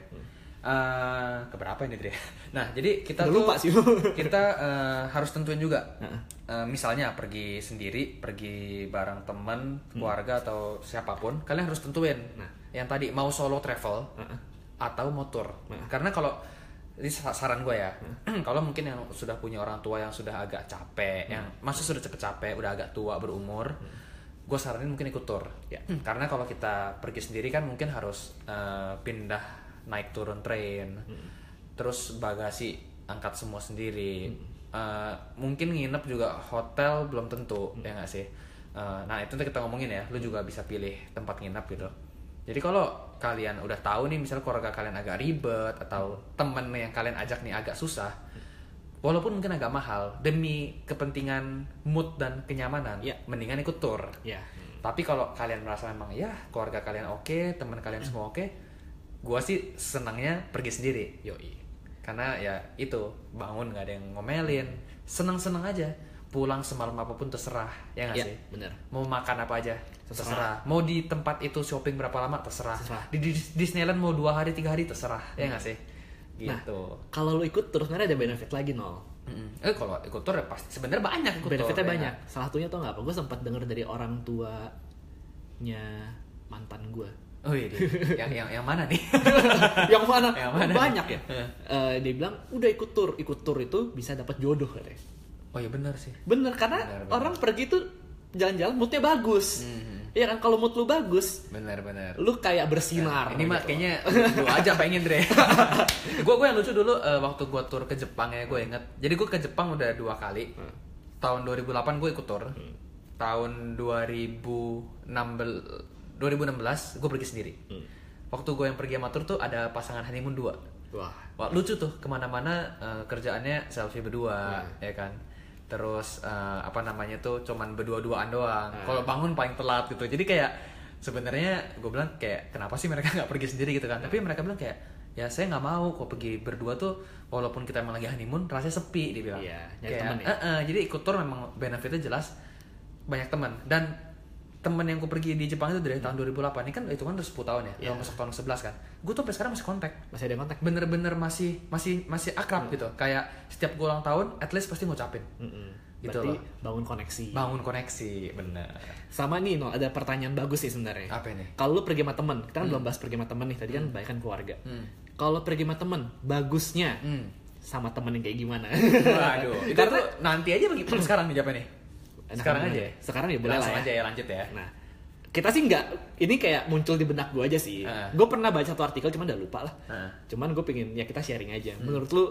Eh, keberapa ini Dre? Nah, jadi kita Udah tuh lupa sih. kita eh, harus tentuin juga. Eh, misalnya pergi sendiri, pergi bareng temen, keluarga atau siapa pun, kalian harus tentuin. Nah. yang tadi mau solo travel Heeh. atau motor. Nah. Karena kalau ini sa- saran gue ya, kalau mungkin yang sudah punya orang tua yang sudah agak capek, yang masih sudah cepet capek, udah agak tua berumur, gue saranin mungkin ikut tour. Ya. Karena kalau kita pergi sendiri kan mungkin harus eh, pindah naik turun train, terus bagasi angkat semua sendiri. Eh, mungkin nginep juga hotel belum tentu, ya nggak sih? Eh, nah itu nanti kita ngomongin ya, lu juga bisa pilih tempat nginep gitu. Jadi kalau kalian udah tahu nih misalnya keluarga kalian agak ribet atau temen yang kalian ajak nih agak susah, walaupun mungkin agak mahal demi kepentingan mood dan kenyamanan, Iya. mendingan ikut tour. Ya. Tapi kalau kalian merasa memang ya keluarga kalian oke, teman kalian semua oke, gua sih senangnya pergi sendiri. Yoi. Karena ya itu bangun nggak ada yang ngomelin, seneng-seneng aja. pulang semalam apa pun terserah ya nggak Iya, sih bener. mau makan apa aja Terserah. terserah. mau di tempat itu shopping berapa lama terserah, Terserah. di, di Disneyland mau dua hari tiga hari terserah ya nggak sih Nah, gitu kalau lu ikut terus sebenarnya ada benefit lagi nol. Mm-mm. eh kalau ikut tour ya pasti sebenarnya banyak ikut tour, Benefitnya ya banyak. Salah satunya tau nggak apa? Gue sempat denger dari orang tuanya mantan gue. oh iya yang yang yang mana nih yang mana? Yang mana? Banyak ya. Eh, dia bilang udah ikut tur, ikut tur itu bisa dapat jodoh katanya. oh iya benar sih Bener karena Bener, bener. orang pergi tuh jalan-jalan moodnya bagus. Mhm. Iya kan kalau mood lu bagus, benar-benar lu kayak bersinar. ini mah gitu. kayaknya lu aja pengen Dre gue gue yang lucu dulu eh, waktu gue tur ke Jepang ya gue inget jadi gue ke Jepang udah dua kali Hmm. tahun 2008 gue ikut tur tahun 2016 2016 gue pergi sendiri Hmm. waktu gue yang pergi sama tur tuh ada pasangan honeymoon dua Wah. Wah, lucu tuh ke mana-mana eh, kerjaannya selfie berdua Hmm. ya kan terus eh, apa namanya tuh cuman berdua-duaan doang. Hmm. kalau bangun paling telat gitu. Jadi kayak sebenarnya gue bilang kayak kenapa sih mereka nggak pergi sendiri gitu kan? Tapi mereka bilang kayak ya saya nggak mau kok pergi berdua tuh walaupun kita emang lagi honeymoon rasanya sepi dia bilang. Iya, kayak temen ya? "Eh, eh," jadi ikut tour memang benefitnya jelas banyak teman dan temen yang gue pergi di Jepang itu dari tahun 2008 ini kan itu kan udah 10 tahun ya? Iya. udah masuk tahun 11 kan gue tuh sampai sekarang masih kontak Masih ada kontak? bener-bener masih masih masih akrab gitu kayak setiap gue ulang tahun at least pasti ngucapin Mm-mm. Gitu Berarti loh. bangun koneksi. bangun koneksi bener Sama nih, no, ada pertanyaan bagus sih sebenarnya. apa ini Kalau lu pergi sama temen, kita kan belum bahas pergi sama temen nih, tadi kan banyak kan keluarga. Hmm. Kalau pergi sama temen, bagusnya Hmm. sama temen yang kayak gimana? waduh itu Karena tuh nanti aja bagi sekarang nih jawabnya nih sekarang aja ya. Sekarang ya boleh langsung lah ya. aja ya lanjut ya Nah, kita sih nggak, ini kayak muncul di benak gue aja sih. Heeh. Gue pernah baca satu artikel, cuman udah lupa lah. Heeh. Cuman gue pengen ya kita sharing aja. Hmm. Menurut lu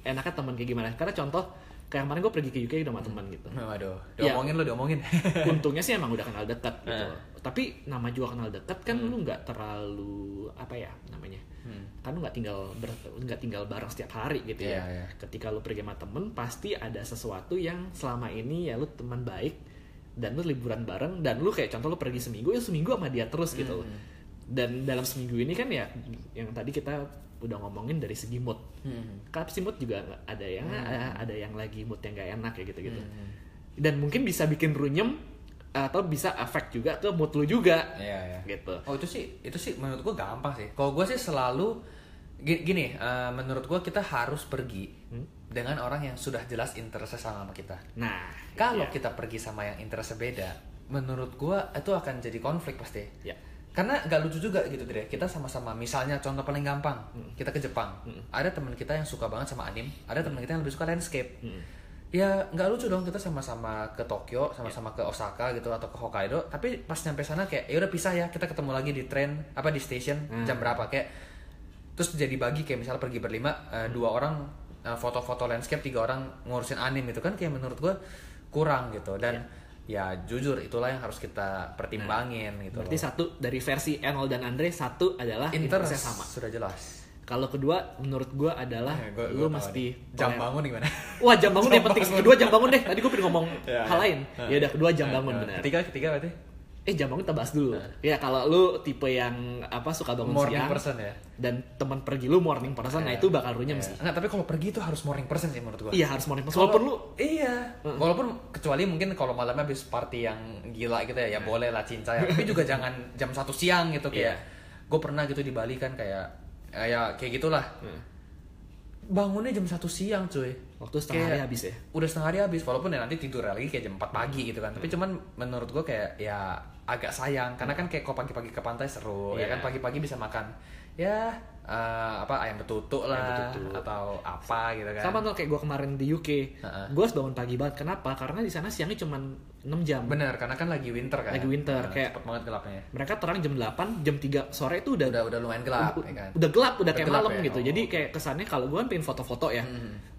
enaknya teman kayak gimana? Karena contoh kayak kemarin gue pergi ke UK udah Hmm. sama teman gitu. waduh Ya. diomongin lo diomongin Untungnya sih emang udah kenal dekat gitu. Heeh. Tapi nama juga kenal dekat kan lu nggak terlalu apa ya namanya? Hmm. Kan lu nggak tinggal nggak tinggal bareng setiap hari gitu ya. Iya, iya. Ketika lu pergi sama temen pasti ada sesuatu yang selama ini ya lu teman baik dan lu liburan bareng dan lu kayak contoh lu pergi seminggu ya seminggu sama dia terus gitu loh. Hmm. Dan dalam seminggu ini kan ya yang tadi kita udah ngomongin dari segi mood. Hmm. Kan mood juga ada yang ada yang lagi mood yang gak enak kayak gitu-gitu. Hmm. Dan mungkin bisa bikin runyem atau bisa efek juga ke mood lu juga Iya, iya. gitu. Oh itu sih, itu sih menurut gue gampang sih. Kalau gue sih selalu gi- gini, eh, menurut gue kita harus pergi Hmm? Dengan orang yang sudah jelas interestnya sama sama kita. Nah, Kalau iya. kita pergi sama yang interestnya beda, menurut gue itu akan jadi konflik pasti. Ya. Karena gak lucu juga gitu deh. Kita sama-sama, misalnya contoh paling gampang, Hmm. kita ke Jepang. Ada teman kita yang suka banget sama anime, ada teman kita yang lebih suka landscape. Hmm. Ya nggak lucu dong kita sama-sama ke Tokyo, sama-sama ke Osaka gitu atau ke Hokkaido, tapi pas nyampe sana kayak ya udah pisah ya, kita ketemu lagi di tren apa di station Hmm. jam berapa kayak terus jadi bagi kayak misalnya pergi berlima eh, dua orang foto-foto landscape, tiga orang ngurusin anime itu kan kayak menurut gua kurang gitu dan ya jujur itulah yang harus kita pertimbangin gitu. Berarti loh. satu dari versi Enol dan Andre satu adalah interest interestnya sama. sudah jelas. Kalau kedua menurut gua adalah Eh, gua- lu gua mesti nih. jam bangun gimana? Wah jam bangun Jam yang penting. Kedua jam bangun deh. Tadi gue pengen ngomong Ya, hal ya. lain. Ya udah kedua jam bangun Eh, benar. Ketiga ketiga berarti Eh jam bangun kita bahas dulu. Ya kalau lu tipe yang apa suka bangun morning siang person ya. dan teman pergi lu morning person, nah itu bakal runyem Ya. sih. Enggak, tapi kalau pergi itu harus morning person sih menurut gua. Iya harus morning person. Walaupun lu iya, walaupun kecuali mungkin kalau malamnya habis party yang gila gitu ya, ya boleh lah cinta ya. Tapi juga jangan jam satu siang gitu kayak. Gue pernah gitu di Bali kan kayak ya kayak gitulah. Bangunnya jam satu siang cuy. waktu setengah hari Kayak habis ya. Udah setengah hari habis, walaupun ya nanti tidur lagi kayak jam 4 pagi gitu kan. Tapi cuman menurut gue kayak ya agak sayang karena kan kayak kok pagi-pagi ke pantai seru ya Iya. kan pagi-pagi bisa makan ya eh, apa ayam betutu lah betutu. atau apa gitu kan. Sama tuh kayak gue kemarin di UK, Heeh. gue harus bangun pagi banget. Kenapa? Karena di sana siangnya cuma 6 jam. Bener, karena kan lagi winter kan. Lagi winter, Nah, kayak- cepet banget gelapnya. Mereka terang jam 8, jam 3 sore itu udah Udah udah lumayan gelap, udah, ya kan. udah gelap, udah Udah kayak gelap malam ya? gitu. Oh. Jadi kayak kesannya kalau gue kan pengen foto-foto ya.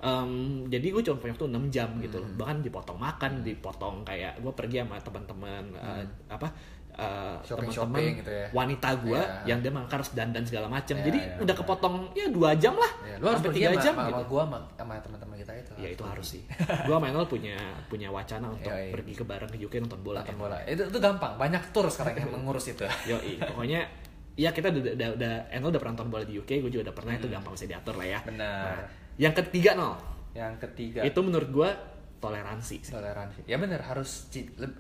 Em, jadi gue cuma punya waktu 6 jam gitu. Hmm. Bahkan dipotong makan, dipotong kayak gue pergi sama teman-teman eh, apa eh, Hmm. Teman-teman gitu ya. wanita gue Iya. yang dia makan harus dandan segala macam. Iya, jadi iya, udah iya. kepotong ya dua jam lah. Ya, lu harus tiga jam sama, gitu. gua sama, sama teman-teman kita itu. Ya itu harus sih. Gue sama Enol punya punya wacana untuk Iya, iya. pergi ke bareng ke UK nonton bola. Nonton bola. Itu itu gampang, banyak tour sekarang yang mengurus itu. Yo, pokoknya ya kita udah udah, udah Enol udah pernah nonton bola di UK, gue juga udah pernah itu gampang bisa diatur lah ya. Hmm. Benar. Nah, yang ketiga nol Yang ketiga. itu menurut gue toleransi sih. toleransi. Ya bener harus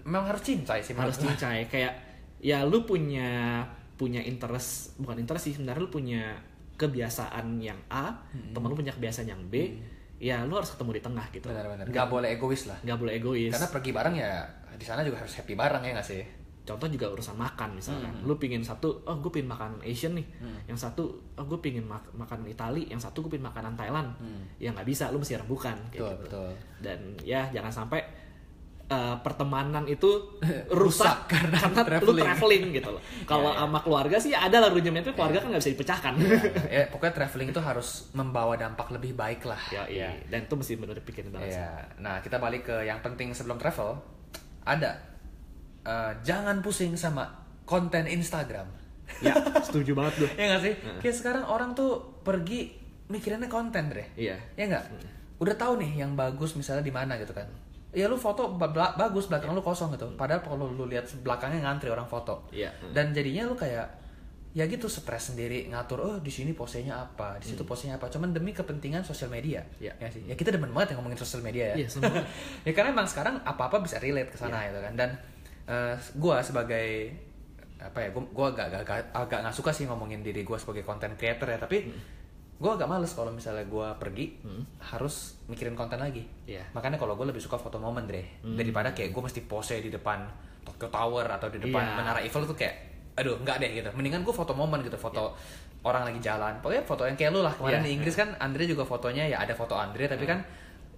memang harus cinta sih harus cincai kayak ya lu punya punya interest bukan interest sih sebenarnya lu punya kebiasaan yang A temen lu punya kebiasaan yang B ya lu harus ketemu di tengah gitu. Benar-benar nggak boleh egois lah. nggak boleh egois. Karena pergi bareng ya di sana juga harus happy bareng ya nggak sih contoh juga urusan makan misalkan Hmm. lu pingin satu oh gue pingin makan Asian nih yang satu oh gue pingin mak- makan Itali yang satu gue pingin makanan Thailand ya nggak bisa lu mesti rembukan kayak Hmm. betul gitu betul dan ya jangan sampai uh, pertemanan itu Rusak rusak karena karena, lu traveling. traveling gitu loh. Kalau Iya, iya. sama keluarga sih ada lah rujukannya tapi keluarga kan nggak bisa dipecahkan. ya pokoknya traveling itu harus membawa dampak lebih baik lah ya, iya. Dan itu mesti benar pikirin banget. sih. Iya. Nah, kita balik ke yang penting sebelum travel. Ada eh, jangan pusing sama konten Instagram. Ya, setuju banget tuh. ya nggak sih? Kayak sekarang orang tuh pergi mikirinnya konten deh. Iya. Ya nggak? Udah tahu nih yang bagus misalnya di mana gitu kan. Ya lu foto ba- bagus belakang lu kosong gitu. Padahal kalau lu lihat belakangnya ngantri orang foto. Iya. Dan jadinya lu kayak ya gitu stres sendiri ngatur oh di sini posenya apa di situ posenya apa cuman demi kepentingan sosial media Iya. ya sih ya kita demen banget yang ngomongin sosial media ya Iya, banget. ya karena emang sekarang apa apa bisa relate ke sana gitu kan dan eh, gua sebagai apa ya gua, gua agak agak agak, nggak suka sih ngomongin diri gua sebagai content creator ya tapi gua agak males kalau misalnya gua pergi harus mikirin konten lagi. Iya. makanya kalau gua lebih suka foto momen deh daripada kayak gua mesti pose di depan Tokyo Tower atau di depan Iya. menara Eiffel tuh kayak aduh nggak deh gitu. Mendingan gua foto momen gitu foto orang lagi jalan. Pokoknya foto yang kayak lu lah. Kemarin Iya. di Inggris kan Andre juga fotonya ya ada foto Andre tapi kan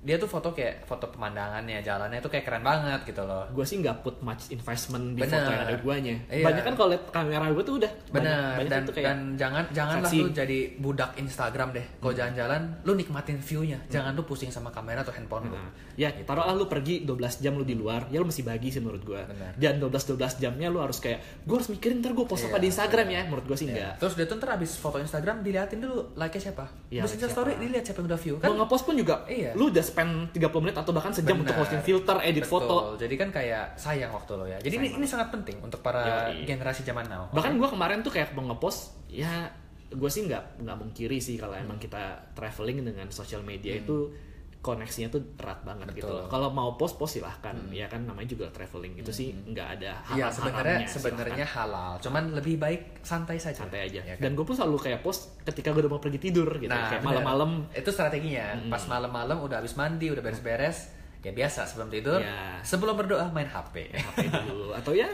dia tuh foto kayak foto pemandangannya jalannya tuh kayak keren banget gitu loh. Gue sih nggak put much investment di Bener. foto yang ada guanya. Iya. Banyak kan kalau liat kamera gue tuh udah bener banyak, banyak dan tuh kayak dan jangan janganlah lu jadi budak Instagram deh. Kalau jalan-jalan lu nikmatin view-nya. Jangan lu pusing sama kamera atau handphone lu. Nah, ya taruhlah lu pergi 12 jam lu di luar ya lu mesti bagi sih menurut Benar. dan 12-12 jamnya lu harus kayak gua harus mikirin ntar gua post apa Iya, di Instagram ya menurut gua sih enggak terus dia tuh ntar abis foto Instagram diliatin dulu like-nya siapa. Iya, terus like story dilihat siapa yang udah view kan? Kan ngepost pun juga Iya. lu udah spend 30 menit atau bahkan sejam untuk Benar. posting filter edit Betul. foto jadi kan kayak sayang waktu lo ya jadi ini, ini sangat penting untuk para Yoi. generasi zaman now bahkan gua kemarin tuh kayak mau ngepost ya gue sih nggak nggak mungkiri sih kalau emang kita traveling dengan sosial media itu koneksinya tuh erat banget gitu Betul. loh. Kalau mau post post silahkan, ya kan namanya juga traveling itu sih nggak ada Iya haram sebenarnya sebenarnya halal, cuman lebih baik santai saja. santai aja. Ya kan? Dan gue pun selalu kayak post ketika gue udah mau pergi tidur gitu, Nah, kayak malam-malam itu strateginya. Pas malam-malam udah habis mandi, udah beres-beres, ya biasa sebelum tidur, Ya. sebelum berdoa main HP. HP dulu atau ya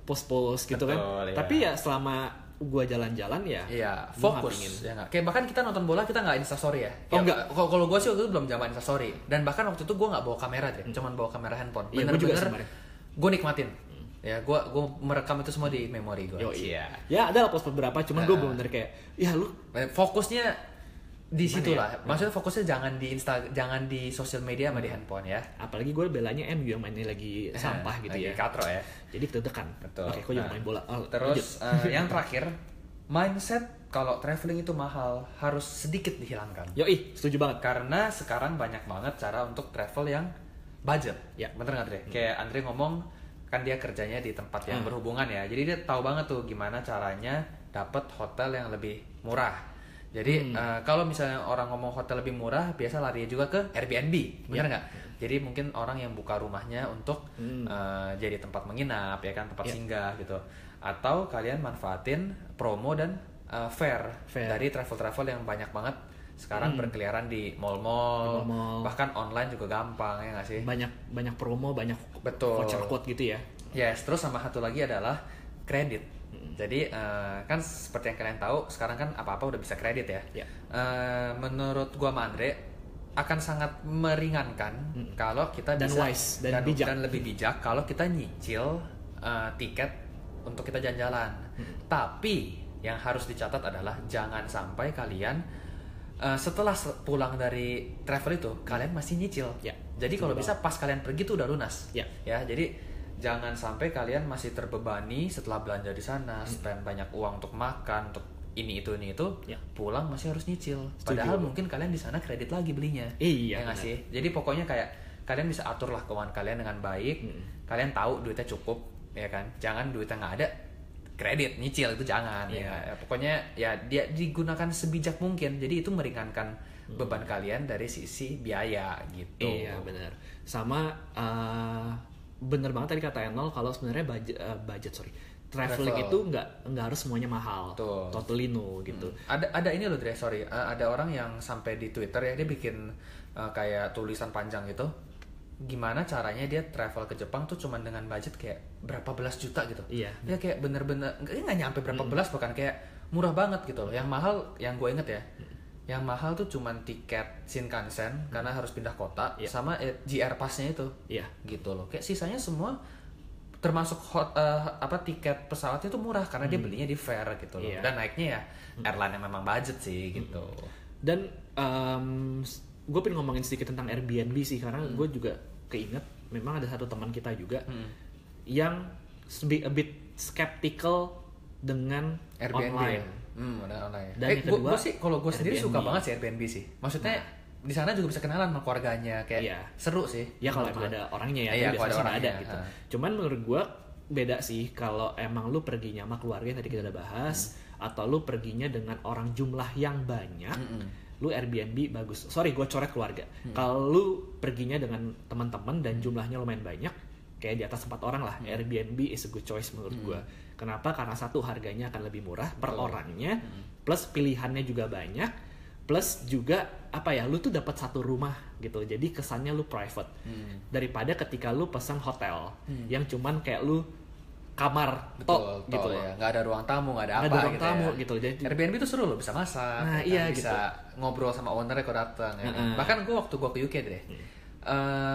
post-post gitu kan. Betul, ya. Tapi ya selama gue jalan-jalan ya, Iya, gua fokus. Ya nggak? Kayak bahkan kita nonton bola kita nggak instastory ya. Oh, Ya, nggak. Kalau kalau gue sih waktu itu belum zaman instastory. Dan bahkan waktu itu gue nggak bawa kamera deh, cuman bawa kamera handphone. Hmm. Iya, gua juga Bener-bener sebenarnya. gue nikmatin. Ya, gue gue merekam itu semua di memori gue. Yo, iya. Ya ada lah post beberapa, cuman gue Nah. bener kayak, ya lu Eh, Fokusnya di situ ya? lah. Maksudnya fokusnya jangan di insta, jangan di sosial media sama di handphone ya. apalagi gue belanya MU yang mainnya lagi sampah gitu Lagi ya. katro ya. Jadi deg-degan. Betul. Oke, kok Nah, main bola. Oh. Terus eh, yang terakhir, mindset kalau traveling itu mahal harus sedikit dihilangkan. Yoi, setuju banget. Karena sekarang banyak banget cara untuk travel yang budget. Ya. Bener nggak Andre? Kayak Andre ngomong kan dia kerjanya di tempat yang Hmm. berhubungan ya. Jadi dia tahu banget tuh gimana caranya dapat hotel yang lebih murah. Jadi Hmm. eh, kalau misalnya orang ngomong hotel lebih murah, biasa lari juga ke Airbnb, bener Ya. nggak? Jadi mungkin orang yang buka rumahnya untuk Hmm. eh, jadi tempat menginap, ya kan tempat Ya. singgah gitu. Atau kalian manfaatin promo dan eh, fair, Fair. dari travel-travel yang banyak banget sekarang berkeliaran di mall-mall, Di mall-mall. bahkan online juga gampang ya nggak sih? Banyak banyak promo, banyak Betul. voucher code gitu ya. Yes, terus sama satu lagi adalah kredit. Jadi eh, kan seperti yang kalian tahu sekarang kan apa-apa udah bisa kredit ya. Ya. Eh, menurut gua sama Andre akan sangat meringankan kalau kita Dan bisa wise, dan bijak. dan lebih bijak kalau kita nyicil eh, tiket untuk kita jalan-jalan. Tapi yang harus dicatat adalah jangan sampai kalian eh, setelah se- pulang dari travel itu kalian masih nyicil. Ya, Jadi kalau bisa pas kalian pergi tuh udah lunas. Ya. Ya, jadi jangan sampai kalian masih terbebani setelah belanja di sana, spend banyak uang untuk makan, untuk ini itu ini itu, Ya. pulang masih harus nyicil. Setuju. Padahal mungkin kalian di sana kredit lagi belinya. Iya, Ya sih? Jadi pokoknya kayak kalian bisa atur lah keuangan kalian dengan baik. Hmm. Kalian tahu duitnya cukup, ya kan? Jangan duitnya nggak ada, kredit nyicil itu jangan Iya. ya. Ya, pokoknya ya dia digunakan sebijak mungkin jadi itu meringankan Hmm. beban kalian dari sisi biaya gitu Iya benar. Sama eh, bener banget tadi kata Enol kalau sebenarnya budget, eh, budget sorry, traveling Travel. itu nggak nggak harus semuanya mahal. Betul. Totally no gitu. ada ada ini loh Dre sorry Uh, ada orang yang sampai di Twitter ya dia bikin uh, kayak tulisan panjang gitu gimana caranya dia travel ke Jepang tuh cuman dengan budget kayak berapa belas juta gitu Iya. dia kayak bener-bener nggak nggak nyampe berapa belas bahkan kayak murah banget gitu loh yang mahal yang gue inget ya yang mahal tuh cuman tiket Shinkansen karena harus pindah kota Iya. sama eh, GR Pass-nya itu Iya. gitu loh kayak sisanya semua termasuk hot, eh, apa tiket pesawatnya tuh murah karena dia belinya di fair gitu loh Hmm. Iya. dan naiknya ya airline yang memang budget sih gitu Dan gue pengen ngomongin sedikit tentang Airbnb sih karena Hmm. gue juga keinget memang ada satu teman kita juga yang be a bit skeptical dengan Airbnb online. Hmm, ada online. Dan eh, yang kedua, gua sih kalau gue sendiri suka banget sih Airbnb sih. Maksudnya di sana juga bisa kenalan sama keluarganya kayak Iya. seru sih. Ya kalau emang ada orangnya ya, Iya, ada biasanya nggak orangnya, ada gitu. ha. Cuman menurut gua beda sih kalau emang lu perginya sama keluarga yang tadi kita udah bahas Hmm. atau lu perginya dengan orang jumlah yang banyak. Lu Airbnb bagus. Sorry, gua coret keluarga. Hmm. Kalau lu perginya dengan teman-teman dan jumlahnya lumayan banyak, kayak di atas empat orang lah, Hmm. Airbnb is a good choice menurut gua. Kenapa? Karena satu harganya akan lebih murah per Betul. orangnya, Hmm. plus pilihannya juga banyak, plus juga apa ya, lu tuh dapat satu rumah gitu. Jadi kesannya lu private Hmm. daripada ketika lu pesan hotel yang cuman kayak lu kamar Betul, tok gitu ya. ya. Nggak ada ruang tamu, nggak ada Nggak apa ada ruang gitu tamu ya. gitu, jadi- Airbnb tuh seru loh, bisa masak, Nah, ya kan? iya, bisa ngobrol sama ownernya kalau datang. Ya. Heeh. Bahkan gue waktu gue ke UK deh,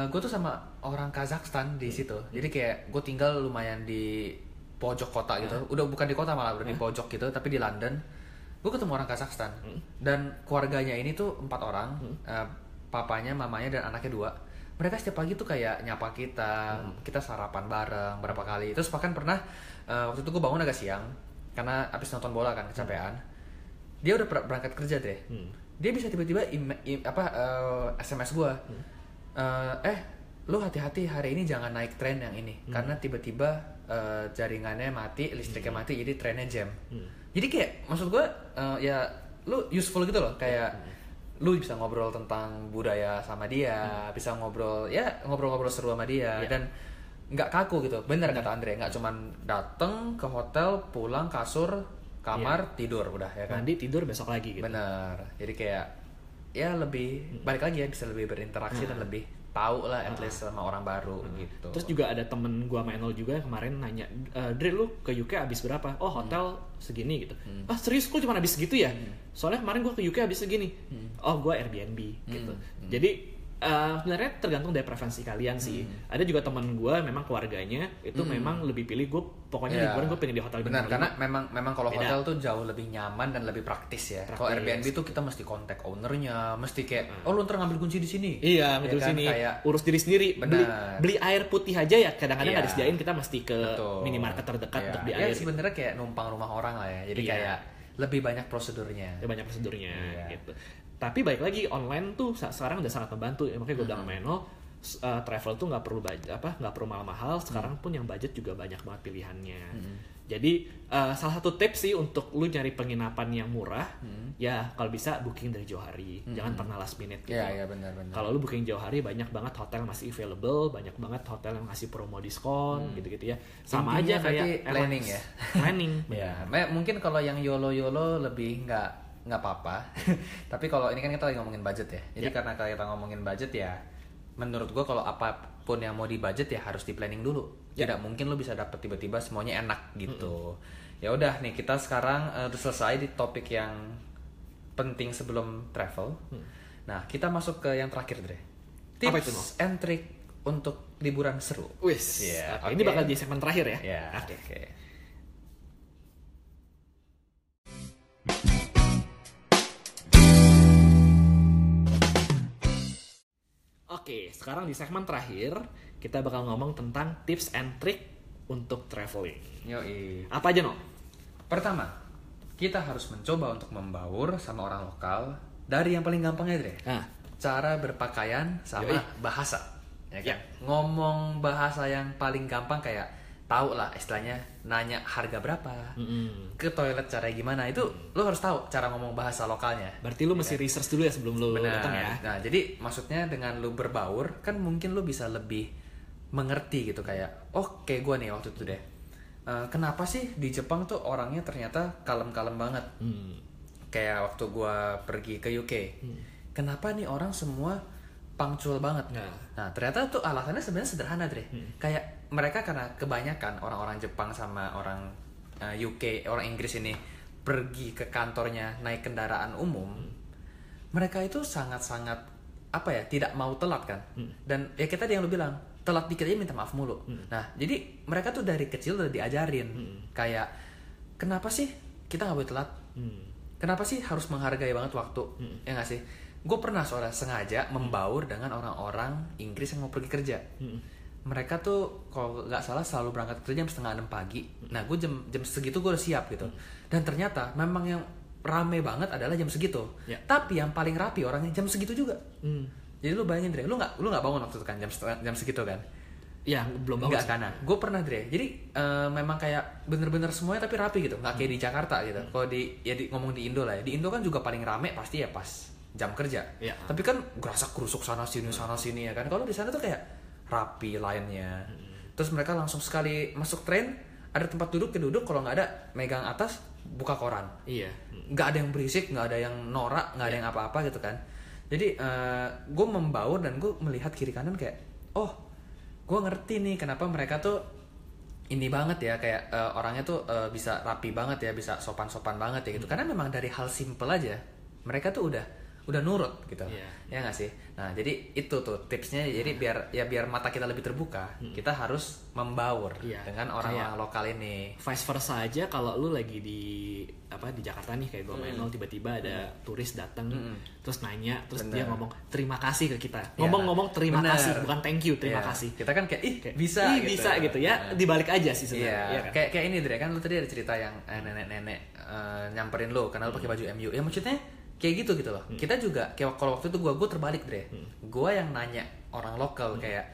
gue tuh sama orang Kazakhstan di situ. Jadi kayak gue tinggal lumayan di pojok kota gitu. Udah bukan di kota malah, udah di pojok gitu, tapi di London. Gue ketemu orang Kazakhstan dan keluarganya ini tuh empat orang, eh, papanya, mamanya dan anaknya dua. Mereka setiap pagi tuh kayak nyapa kita, kita sarapan bareng berapa kali. Terus bahkan pernah eh, waktu itu gue bangun agak siang karena abis nonton bola kan kecapean. Dia udah ber- berangkat kerja deh. Dia bisa tiba-tiba apa eh, SMS gue, eh, eh lu hati-hati hari ini jangan naik tren yang ini karena tiba-tiba eh, jaringannya mati, listriknya mati, jadi trennya jam. Jadi kayak maksud gue eh, ya lu useful gitu loh kayak lu bisa ngobrol tentang budaya sama dia, bisa ngobrol ya ngobrol-ngobrol seru sama dia Iya. dan nggak kaku gitu. Bener kata Andre, nggak cuman dateng ke hotel, pulang kasur, kamar, tidur udah ya kan. Mandi tidur besok lagi gitu. Bener. Jadi kayak ya lebih balik lagi ya bisa lebih berinteraksi dan lebih tahu lah at least sama orang baru gitu. Terus juga ada temen gua sama Enol juga kemarin nanya, e, Dre lu ke UK habis berapa? Oh hotel segini gitu. Ah serius kok cuma habis segitu ya? Soalnya kemarin gua ke UK habis segini. Oh gua Airbnb gitu. Jadi eh, sebenarnya tergantung dari preferensi kalian sih. Ada juga temen gua memang keluarganya itu memang lebih pilih gue pokoknya Ya, liburan gue pengen di hotel benar karena memang memang kalau Beda. hotel tuh jauh lebih nyaman dan lebih praktis ya. Kalau. Airbnb tuh kita mesti kontak ownernya, mesti kayak oh lu ntar ngambil kunci di sini. Iya, Ya betul kan? sini. Kayak Urus diri sendiri. Beli, Benar. beli air putih aja ya kadang-kadang nggak Iya. disediain kita mesti ke Betul. minimarket terdekat Iya. untuk beli Ya, air. gitu. sebenarnya kayak numpang rumah orang lah ya. Jadi Iya. kayak lebih banyak prosedurnya. Ada banyak prosedurnya Iya. gitu. Tapi baik lagi online tuh sekarang udah sangat membantu. Ya, makanya gue bilang sama Eno, uh, travel tuh nggak perlu budget apa nggak perlu mahal-mahal. Sekarang pun yang budget juga banyak banget pilihannya. Jadi uh, salah satu tips sih untuk lu nyari penginapan yang murah, ya kalau bisa booking dari jauh hari. Jangan pernah last minute gitu. Benar benar. Kalau lu booking jauh hari banyak banget hotel masih available, banyak banget hotel yang ngasih promo diskon gitu-gitu ya. Sama Hmm. Intinya aja kayak planning ya. planning. Ya, mungkin kalau yang yolo yolo lebih nggak nggak apa-apa. Tapi kalau ini kan kita lagi ngomongin budget ya. Jadi Ya. karena kita ngomongin budget ya, menurut gua kalau apa pun yang mau di budget ya harus di planning dulu. Ya. Tidak mungkin lu bisa dapet tiba-tiba semuanya enak gitu. Ya udah nih kita sekarang udah selesai di topik yang penting sebelum travel. Mm. Nah kita masuk ke yang terakhir Dre. Tips Apa itu, No? and trick untuk liburan seru. Wis. Iya, Oke, Ini bakal jadi segmen terakhir ya. Ya, Oke. oke. Oke, sekarang di segmen terakhir kita bakal ngomong tentang tips and trick untuk traveling. Yoi. Apa aja no? Pertama, kita harus mencoba untuk membaur sama orang lokal dari yang paling gampangnya Dre. Nah, Cara berpakaian sama Yoi. bahasa. Ya kan? Ya. Ngomong bahasa yang paling gampang kayak tahu lah istilahnya nanya harga berapa Mm-mm. ke toilet caranya gimana itu lu harus tahu cara ngomong bahasa lokalnya Berarti lu mesti research dulu ya sebelum lu Benar. datang ya. Nah, jadi maksudnya dengan lu berbaur kan mungkin lu bisa lebih mengerti gitu kayak oh kayak gue nih waktu itu deh. Eh, kenapa sih di Jepang tuh orangnya ternyata kalem-kalem banget? Hmm. Kayak waktu gue pergi ke UK. Kenapa nih orang semua punctual banget? Nah. Nah, ternyata tuh alasannya sebenarnya sederhana, Dre. Kayak mereka karena kebanyakan orang-orang Jepang sama orang eh, UK, orang Inggris ini pergi ke kantornya naik kendaraan umum, mereka itu sangat-sangat apa ya, tidak mau telat kan. Dan ya kita yang lu bilang, telat dikit aja minta maaf mulu. Nah, jadi mereka tuh dari kecil udah diajarin kayak kenapa sih kita nggak boleh telat? Hmm. Kenapa sih harus menghargai banget waktu? Ya nggak sih? Gue pernah soalnya sengaja membaur dengan orang-orang Inggris yang mau pergi kerja. Mereka tuh kalau nggak salah selalu berangkat kerja jam setengah enam pagi. Nah gue jam jam segitu gue udah siap gitu. Dan ternyata memang yang rame banget adalah jam segitu. Ya. Tapi yang paling rapi orangnya jam segitu juga. Hmm. Jadi lu bayangin Dre, lu nggak lu nggak bangun waktu itu kan jam jam segitu kan? Ya, belum bangun. Enggak karena gue pernah Dre. Jadi eh, memang kayak bener-bener semuanya tapi rapi gitu. Nggak kayak di Jakarta gitu. Kalau di ya di, ngomong di Indo lah ya. Di Indo kan juga paling rame pasti ya pas jam kerja. Iya. Tapi kan gerasa kerusuk sana sini sana sini ya kan. Kalau di sana tuh kayak rapi lainnya. Terus mereka langsung sekali masuk tren ada tempat duduk ke duduk kalau nggak ada megang atas buka koran. Iya. nggak ada yang berisik nggak ada yang norak nggak ada yang apa-apa gitu kan. Jadi gue membaur dan gue melihat kiri kanan kayak oh gue ngerti nih kenapa mereka tuh ini banget ya kayak eh, orangnya tuh eh, bisa rapi banget ya bisa sopan-sopan banget ya gitu. Karena memang dari hal simple aja mereka tuh udah udah nurut gitu Iya. ya nggak sih nah jadi itu tuh tipsnya jadi biar ya biar mata kita lebih terbuka kita harus membaur Iya. dengan orang-orang lokal ini Vice versa aja kalau lu lagi di apa di Jakarta nih kayak gue main nol tiba-tiba ada turis datang terus nanya terus dia Bener. ngomong terima kasih ke kita Iya. ngomong-ngomong terima Bener. kasih bukan thank you terima Iya. kasih kita kan kayak ih Kayak, bisa "Ih, gitu. bisa gitu ya Nah. dibalik aja sih Iya, sebenarnya iya kan? kayak kayak ini Dre kan lu tadi ada cerita yang eh, nenek-nenek eh, nyamperin lu karena lu pakai baju MU. Ya maksudnya kayak gitu gitu loh. Kita juga kayak kalau waktu itu gua gua terbalik Dre. Gua yang nanya orang lokal kayak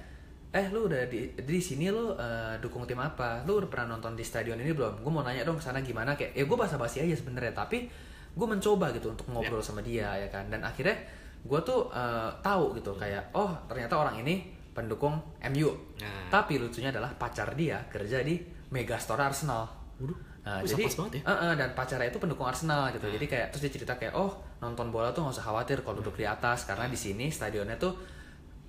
eh lu udah di di sini lu eh, dukung tim apa? Lu udah pernah nonton di stadion ini belum? Gue mau nanya dong ke sana gimana kayak ya gue basa-basi aja sebenarnya tapi gue mencoba gitu untuk ngobrol sama dia ya kan dan akhirnya gue tuh eh, tahu gitu kayak oh ternyata orang ini pendukung MU Nah. tapi lucunya adalah pacar dia kerja di Megastore Arsenal. Waduh, Nah, jadi banget ya. eh, eh, dan pacarnya itu pendukung Arsenal gitu. Jadi kayak terus dia cerita kayak oh nonton bola tuh nggak usah khawatir kalau duduk di atas karena di sini stadionnya tuh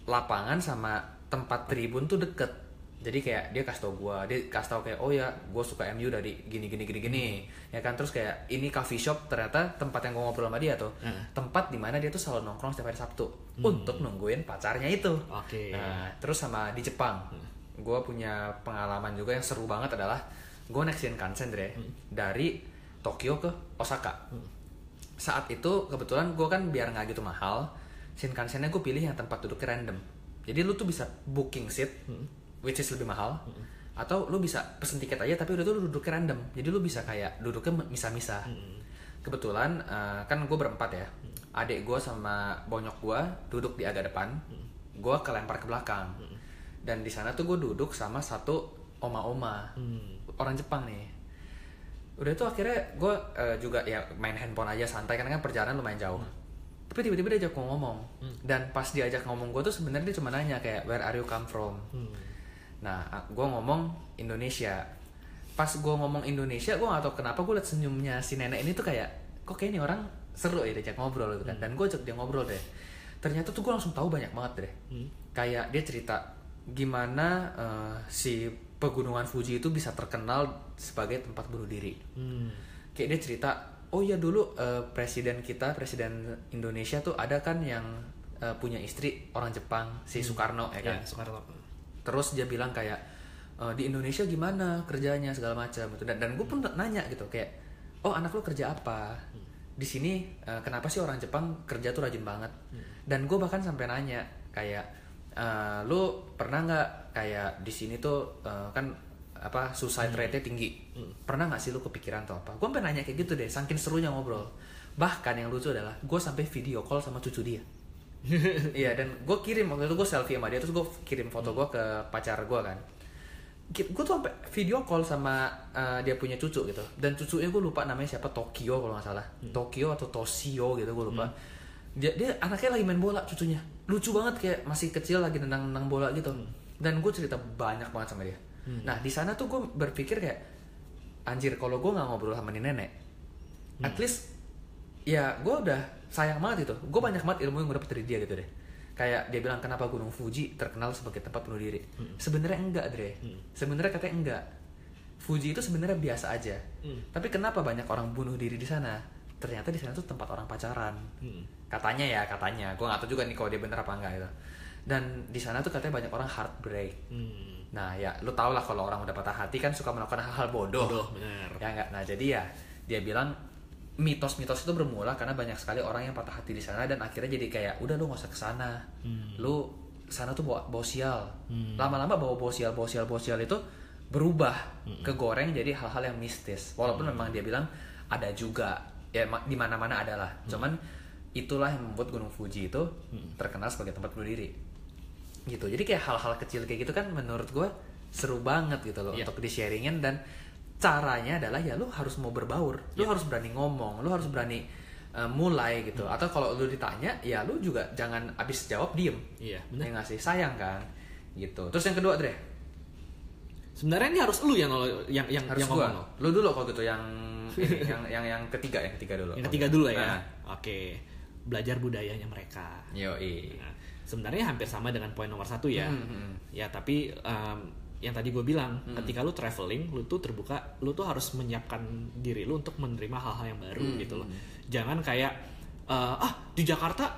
lapangan sama tempat tribun tuh deket. Jadi kayak dia kasih tau gue, dia kasih tau kayak oh ya gue suka MU dari gini gini gini gini, ya kan terus kayak ini coffee shop ternyata tempat yang gue ngobrol sama dia tuh, Hmm. tempat di mana dia tuh selalu nongkrong setiap hari Sabtu untuk nungguin pacarnya itu. Oke. Nah, terus sama di Jepang, gue punya pengalaman juga yang seru banget adalah gue naik Shinkansen Dre, dari Tokyo ke Osaka. Saat itu kebetulan gue kan biar nggak gitu mahal, Shinkansennya gue pilih yang tempat duduknya random. Jadi lu tuh bisa booking seat, which is lebih mahal, atau lu bisa pesen tiket aja tapi udah tuh lu duduknya random. Jadi lu bisa kayak duduknya misah-misah. Kebetulan eh, kan gue berempat ya, adik gue sama bonyok gue duduk di agak depan, gue kelempar ke belakang. Dan di sana tuh gue duduk sama satu oma-oma Hmm. orang Jepang nih. Udah tuh akhirnya gue juga ya main handphone aja santai karena kan perjalanan lumayan jauh. Tapi tiba-tiba dia ajak gue ngomong. Dan pas diajak ngomong gue tuh sebenarnya dia cuma nanya kayak where are you come from? Hmm. Nah, gue ngomong Indonesia. Pas gue ngomong Indonesia, gue gak tau kenapa gue liat senyumnya si nenek ini tuh kayak, kok kayak ini orang seru ya diajak ngobrol gitu kan. Dan gue ajak dia ngobrol deh. Ternyata tuh gue langsung tahu banyak banget deh. Hmm. Kayak dia cerita gimana eh, si pegunungan Fuji itu bisa terkenal sebagai tempat bunuh diri. Hmm. Kayak dia cerita, oh ya dulu eh, presiden kita, presiden Indonesia tuh ada kan yang eh, punya istri orang Jepang, si Soekarno ya kan? Ya, Soekarno. terus dia bilang kayak "E, di Indonesia gimana kerjanya segala macam gitu. Dan dan gue pun nanya gitu kayak oh anak lu kerja apa? Di sini e, kenapa sih orang Jepang kerja tuh rajin banget? Dan gue bahkan sampai nanya kayak "E, lu pernah nggak kayak di sini tuh e, kan apa suicide rate-nya tinggi. Pernah nggak sih lu kepikiran atau apa? Gue sampai nanya kayak gitu deh saking serunya ngobrol. Bahkan yang lucu adalah gue sampai video call sama cucu dia. Iya dan gue kirim waktu itu gue selfie sama dia terus gue kirim foto gue ke pacar gue kan. Gue tuh sampai video call sama uh, dia punya cucu gitu. Dan cucunya gue lupa namanya siapa Tokyo kalau nggak salah. Hmm. Tokyo atau Toshio gitu gue lupa. Dia, dia anaknya lagi main bola cucunya lucu banget kayak masih kecil lagi nendang nendang bola gitu. Hmm. dan gue cerita banyak banget sama dia. Nah di sana tuh gue berpikir kayak anjir kalau gue nggak ngobrol sama nenek Hmm. at least ya gue udah sayang banget itu. Gue banyak banget ilmu yang gue dapet dari dia gitu deh. Kayak dia bilang kenapa gunung Fuji terkenal sebagai tempat bunuh diri? Hmm. sebenarnya enggak Dre. Sebenarnya katanya enggak. Fuji itu sebenarnya biasa aja. Hmm. tapi kenapa banyak orang bunuh diri di sana? Ternyata di sana tuh tempat orang pacaran. Hmm. Katanya ya katanya. Gue nggak tahu juga nih kalau dia bener apa enggak gitu. Dan di sana tuh katanya banyak orang heartbreak. Hmm. nah ya lu tau lah kalau orang udah patah hati kan suka melakukan hal-hal bodoh. Bodoh, benar. ya enggak nah jadi ya dia bilang mitos-mitos itu bermula karena banyak sekali orang yang patah hati di sana dan akhirnya jadi kayak udah lu nggak usah ke sana lu sana tuh bawa bawa sial. Lama-lama bawa bawa sial bawa sial bawa sial itu berubah ke goreng jadi hal-hal yang mistis. Walaupun memang dia bilang ada juga ya di mana-mana adalah cuman itulah yang membuat Gunung Fuji itu terkenal sebagai tempat bunuh diri gitu jadi kayak hal-hal kecil kayak gitu kan menurut gue seru banget gitu loh Iya. untuk di sharingin dan caranya adalah ya lu harus mau berbaur lu Iya. harus berani ngomong lu harus berani uh, mulai gitu Hmm. atau kalau lu ditanya ya lu juga jangan abis jawab diem Iya, ya benar. nggak sih sayang kan gitu terus yang kedua Dre Sebenarnya ini harus lu yang yang yang harus yang gua ngomong. lu dulu kalau gitu yang ini, yang yang yang ketiga yang ketiga dulu Yang ketiga dulu ya. Nah, Oke. Belajar budayanya mereka. yoi Nah, sebenarnya hampir sama dengan poin nomor satu ya. Hmm, hmm. Ya tapi em, yang tadi gue bilang, ketika lu traveling, lu tuh terbuka, lu tuh harus menyiapkan diri lu untuk menerima hal-hal yang baru Hmm, gitu loh. Jangan kayak eh, ah di Jakarta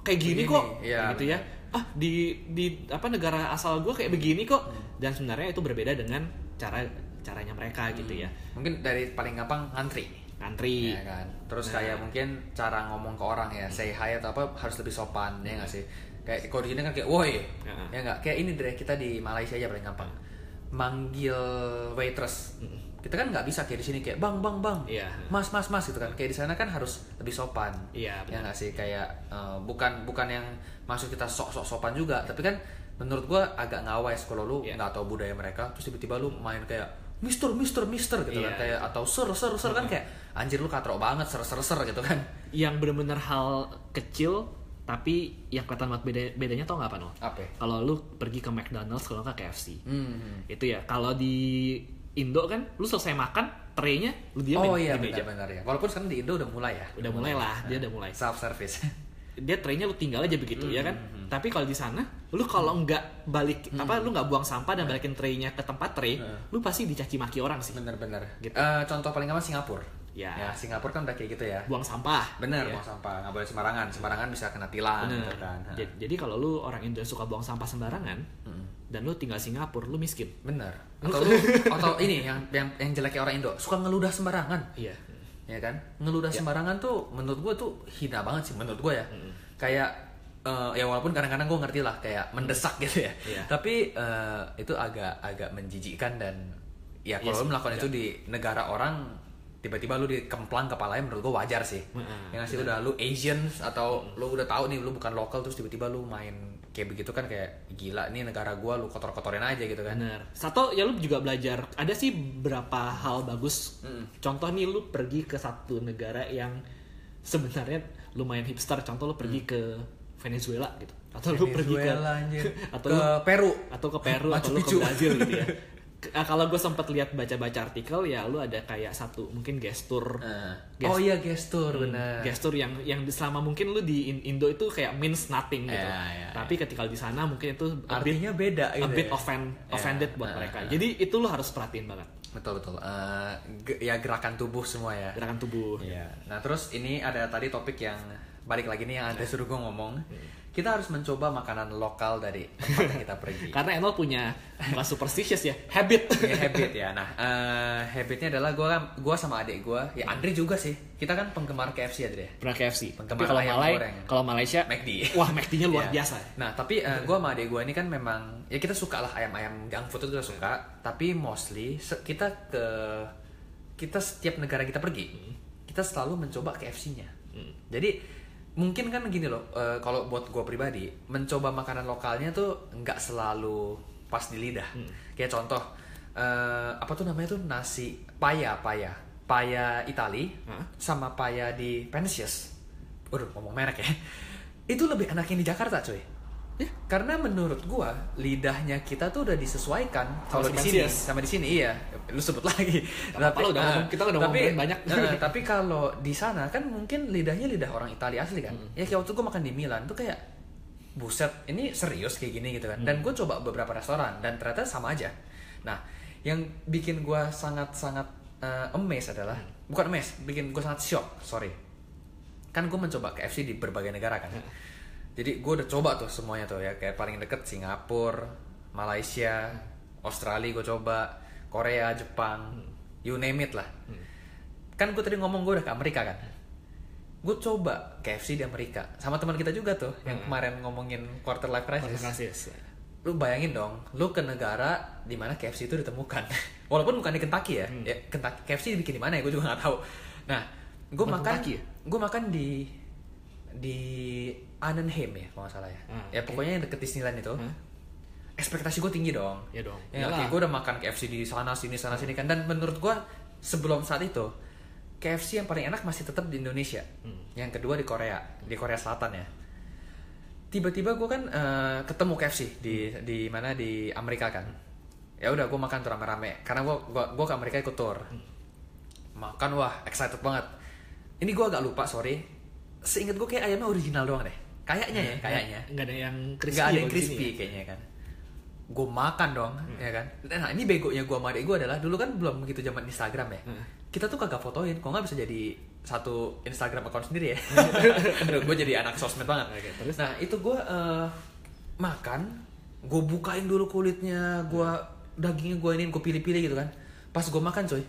kayak gini Begini, kok, iya, gitu ya. Ah di di apa negara asal gue kayak begini kok. Hmm. Dan sebenarnya itu berbeda dengan cara caranya mereka gitu ya. mungkin dari paling gampang ngantri Antri. ya kan. Terus kayak mungkin cara ngomong ke orang ya say hi atau apa harus lebih sopan ya nggak sih? Kayak kalau di sini kan kayak woi ya nggak? Kayak ini deh kita di Malaysia aja paling gampang. Manggil waitress. Kita kan nggak bisa kayak di sini kayak bang bang bang. Iya. mas mas mas gitu kan. Kayak di sana kan harus lebih sopan. Iya, ya benar. nggak sih? Kayak eh, bukan bukan yang maksud kita sok sok sopan juga. Tapi kan menurut gua agak ngawes kalau lu Iya. nggak tahu budaya mereka terus tiba-tiba lu main kayak Mister, Mister, Mister gitu kan. Iya, kayak atau ser, ser, ser kan kayak anjir lu katrok banget, ser, ser, ser gitu kan. Yang bener-bener hal kecil tapi yang kelihatan banget beda bedanya tau nggak apa no? Apa? Kalau lu pergi ke McDonald's kalau nggak KFC. Hmm. Itu ya. Kalau di Indo kan lu selesai makan, tray-nya lu diamin Oh iya di meja. benar-benar ya. Walaupun sekarang di Indo udah mulai ya. Udah mulai lah, dia udah mulai. Self service. Dia tray-nya lu tinggal aja begitu ya kan. Hmm, Tapi kalau di sana, lu kalau nggak balik apa lu nggak buang sampah dan balikin tray-nya ke tempat tray, Hmm. lu pasti dicaci maki orang sih. Bener-bener. Gitu. Eh, contoh paling gampang Singapura. Ya. Singapura kan udah kayak gitu ya. Buang sampah. Bener, Ya. buang sampah nggak boleh sembarangan. Sembarangan bisa kena tilang Bener. gitu kan. Jadi, jadi kalau lu orang Indo yang suka buang sampah sembarangan Hmm. dan lu tinggal Singapura, lu miskin. Bener. Atau lu, atau ini yang yang yang jeleknya orang Indo suka ngeludah sembarangan. Iya. ya kan ngeludah sembarangan tuh menurut gue tuh hina banget sih menurut gue ya kayak eh, ya walaupun kadang-kadang gue ngerti lah kayak mendesak gitu ya Iya. tapi eh, itu agak agak menjijikkan dan ya Iya kalau sih, lu melakukan itu di negara orang tiba-tiba lu dikemplang kepalanya menurut gue wajar sih Heeh, yang ngasih udah lu Asian atau lu udah tahu nih lu bukan lokal terus tiba-tiba lu main kayak begitu kan kayak gila nih negara gua lu kotor-kotorin aja gitu kan Bener. Satu ya lu juga belajar. Ada sih beberapa hal bagus. Contoh nih lu pergi ke satu negara yang sebenarnya lumayan hipster. Contoh lu pergi ke Venezuela gitu. Atau lu pergi ke Venezuela, anjir. atau ke lu, Peru atau ke Peru atau lu ke. Brazil gitu ya. K- ah, kalau gue sempat lihat baca-baca artikel ya lu ada kayak satu mungkin gestur Nah. Gest- oh iya gestur benar gestur yang yang selama mungkin lu di In- Indo itu kayak means nothing gitu. Ya, ya, Tapi ketika di sana mungkin itu a bit, artinya beda a gitu bit ya. offend, Ya, offended buat nah, mereka. nah. Jadi itu lu harus perhatiin banget betul betul Eh, ge- ya gerakan tubuh semua ya gerakan tubuh. Iya. Nah terus ini ada tadi topik yang balik lagi nih yang ada suruh gue ngomong. Kita harus mencoba makanan lokal dari tempat yang kita pergi. Karena Enol punya bukan superstitious ya, habit. Ya, habit ya. Nah eh, habitnya adalah gue gua sama adik gue, ya Andre juga sih. Kita kan penggemar KFC ya Andre. Pernah KFC. Penggemar Tapi kalau ayam Malay, goreng. kalau Malaysia, McD. wah McD-nya luar Iya. biasa. Nah tapi uh, gue sama adik gue ini kan memang ya kita suka lah ayam-ayam junk food itu kita suka. Tapi mostly kita ke kita setiap negara kita pergi kita selalu mencoba KFC-nya. Jadi mungkin kan gini loh uh, kalau buat gue pribadi mencoba makanan lokalnya tuh nggak selalu pas di lidah. Kayak contoh eh, apa tuh namanya tuh nasi paya paya paya Itali Hah? sama paya di Pensius. Waduh ngomong merek ya. Itu lebih enak yang di Jakarta cuy. Ya. Karena menurut gua lidahnya kita tuh udah disesuaikan kalau di sini sama di sini iya. Lu sebut lagi. Gak lu udah ngomong- kita udah tapi, ngomongin banyak. eh, tapi kalau di sana kan mungkin lidahnya lidah orang Italia asli kan. Hmm. Ya kayak waktu gua makan di Milan tuh kayak buset ini serius kayak gini gitu kan. Dan gue coba beberapa restoran dan ternyata sama aja. Nah, yang bikin gua sangat-sangat eh, amazed adalah bukan amazed, bikin gue sangat shock, sorry. Kan gue mencoba KFC di berbagai negara kan. Jadi gue udah coba tuh semuanya tuh ya kayak paling deket Singapura, Malaysia, Australia gue coba, Korea, Jepang, you name it lah. Kan gue tadi ngomong gue udah ke Amerika kan. Gue coba KFC di Amerika sama teman kita juga tuh yang kemarin ngomongin quarter life crisis. Krisis. Lu bayangin dong, lu ke negara di mana KFC itu ditemukan. Walaupun bukan di Kentucky ya, ya Kentucky KFC dibikin di mana ya, gue juga nggak tahu. Nah, gue makan, ya? gue makan di di Anaheim ya, kalau nggak salah ya. Ah, ya pokoknya yang deket Disneyland itu. Hmm. Ekspektasi gue tinggi dong. Ya dong. Ya, oke, gue udah makan KFC di sana sini sana sini kan. Dan menurut gue sebelum saat itu KFC yang paling enak masih tetap di Indonesia. Hmm. Yang kedua di Korea, di Korea Selatan ya. Tiba-tiba gue kan eh, ketemu KFC di Hmm. di mana di Amerika kan. Ya udah gue makan tuh rame-rame karena gue gua, gua ke Amerika ikut tour. Hmm. Makan wah excited banget. Ini gue agak lupa sorry. Seingat gue kayak ayamnya original doang deh. Kayaknya ya, kayaknya Nggak ada yang crispy. nggak ada yang crispy ya? kayaknya kan gue makan dong ya kan nah ini begonya gue sama adik gue adalah dulu kan belum begitu zaman Instagram ya Hmm. kita tuh kagak fotoin kok nggak bisa jadi satu Instagram account sendiri ya gue jadi anak sosmed banget Oke, terus? nah itu gue eh, makan gue bukain dulu kulitnya gue dagingnya gue ini gue pilih-pilih gitu kan pas gue makan coy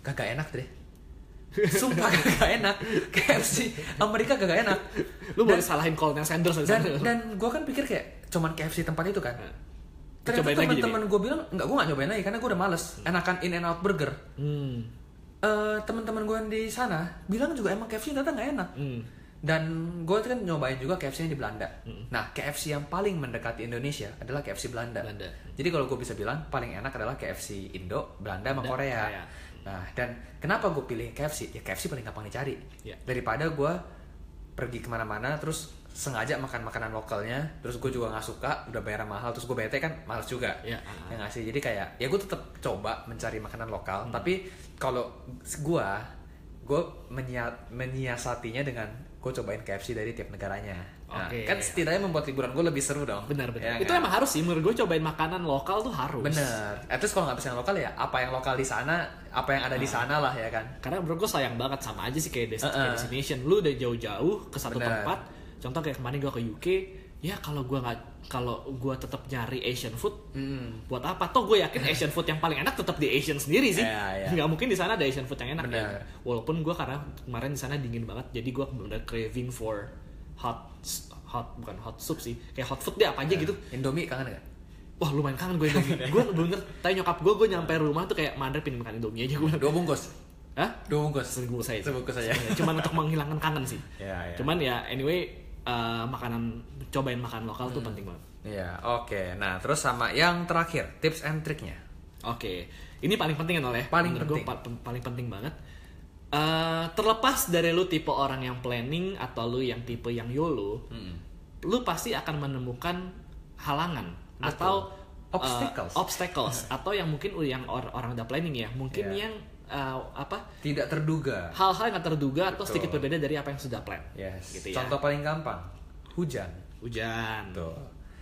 kagak enak deh Sumpah kagak enak. KFC Amerika kagak enak. Lu Dan- boleh salahin Colonel Sanders dan dan gue kan pikir kayak cuman KFC tempat itu kan. Ternyata Cobain lagi jadi? teman-teman gue bilang nggak gue nggak nyobain lagi karena gue udah males. Enakan in and out burger. Hmm. Eh teman-teman gue di sana bilang juga emang KFC ternyata nggak enak. Hmm. dan gue kan nyobain juga KFC yang di Belanda. Nah KFC yang paling mendekati Indonesia adalah KFC Belanda, Belanda. jadi kalau gue bisa bilang paling enak adalah KFC Indo Belanda sama Belanda, Korea. Korea. Nah dan kenapa gue pilih KFC ya KFC paling gampang dicari Ya. daripada gue pergi ke mana-mana terus sengaja makan makanan lokalnya terus gue juga nggak suka udah bayar mahal terus gue bete kan males juga Ya. ya nggak sih jadi kayak ya gue tetap coba mencari makanan lokal Hmm. tapi kalau gue gue menyia- menyiasatinya dengan gue cobain KFC dari tiap negaranya nah, Oke. kan setidaknya membuat liburan gue lebih seru dong Benar Ya benar. itu kan? emang harus sih menurut gue cobain makanan lokal tuh harus. bener at least kalau nggak yang lokal ya apa yang lokal di sana apa yang ada di sana lah ya kan Karena menurut gue sayang banget sama aja sih kayak, des- Uh-uh. kayak destination. Lu udah jauh-jauh ke satu Bener. tempat. Contoh kayak kemarin gue ke UK, ya kalau gue nggak kalau gue tetap nyari Asian food, Mm. buat apa? Toh gue yakin Asian food yang paling enak tetap di Asian sendiri sih. Iya, iya. Nggak mungkin di sana ada Asian food yang enak ya. Walaupun gue karena kemarin di sana dingin banget, jadi gue bener craving for hot hot bukan hot soup sih, kayak hot food deh apa aja gitu. Indomie kangen gak? Wah lumayan kangen gue Indomie. gue bener, tanya nyokap gue, gue nyampe rumah tuh kayak mandar pingin makan Indomie aja gue. dua bungkus Hah? dua bungkus Sebungkus saya. Sebungkus aja. Cuman untuk menghilangkan kangen sih. Ya, ya. Cuman ya anyway eh, makanan cobain makan lokal tuh penting banget. Iya, oke. Nah, terus sama yang terakhir, tips and triknya. Oke, ini paling penting kan oleh Paling menurut gue penting. pa- paling penting banget. Eh, terlepas dari lu tipe orang yang planning atau lu yang tipe yang YOLO, lu pasti akan menemukan halangan Betul. atau eh, Obstacles. obstacles atau yang mungkin yang or- orang udah planning ya, mungkin Iya. yang eh, apa Tidak terduga. hal-hal yang terduga atau Betul. sedikit berbeda dari apa yang sudah plan. Yes. Gitu ya. Contoh paling gampang, hujan. Hujan. Tuh.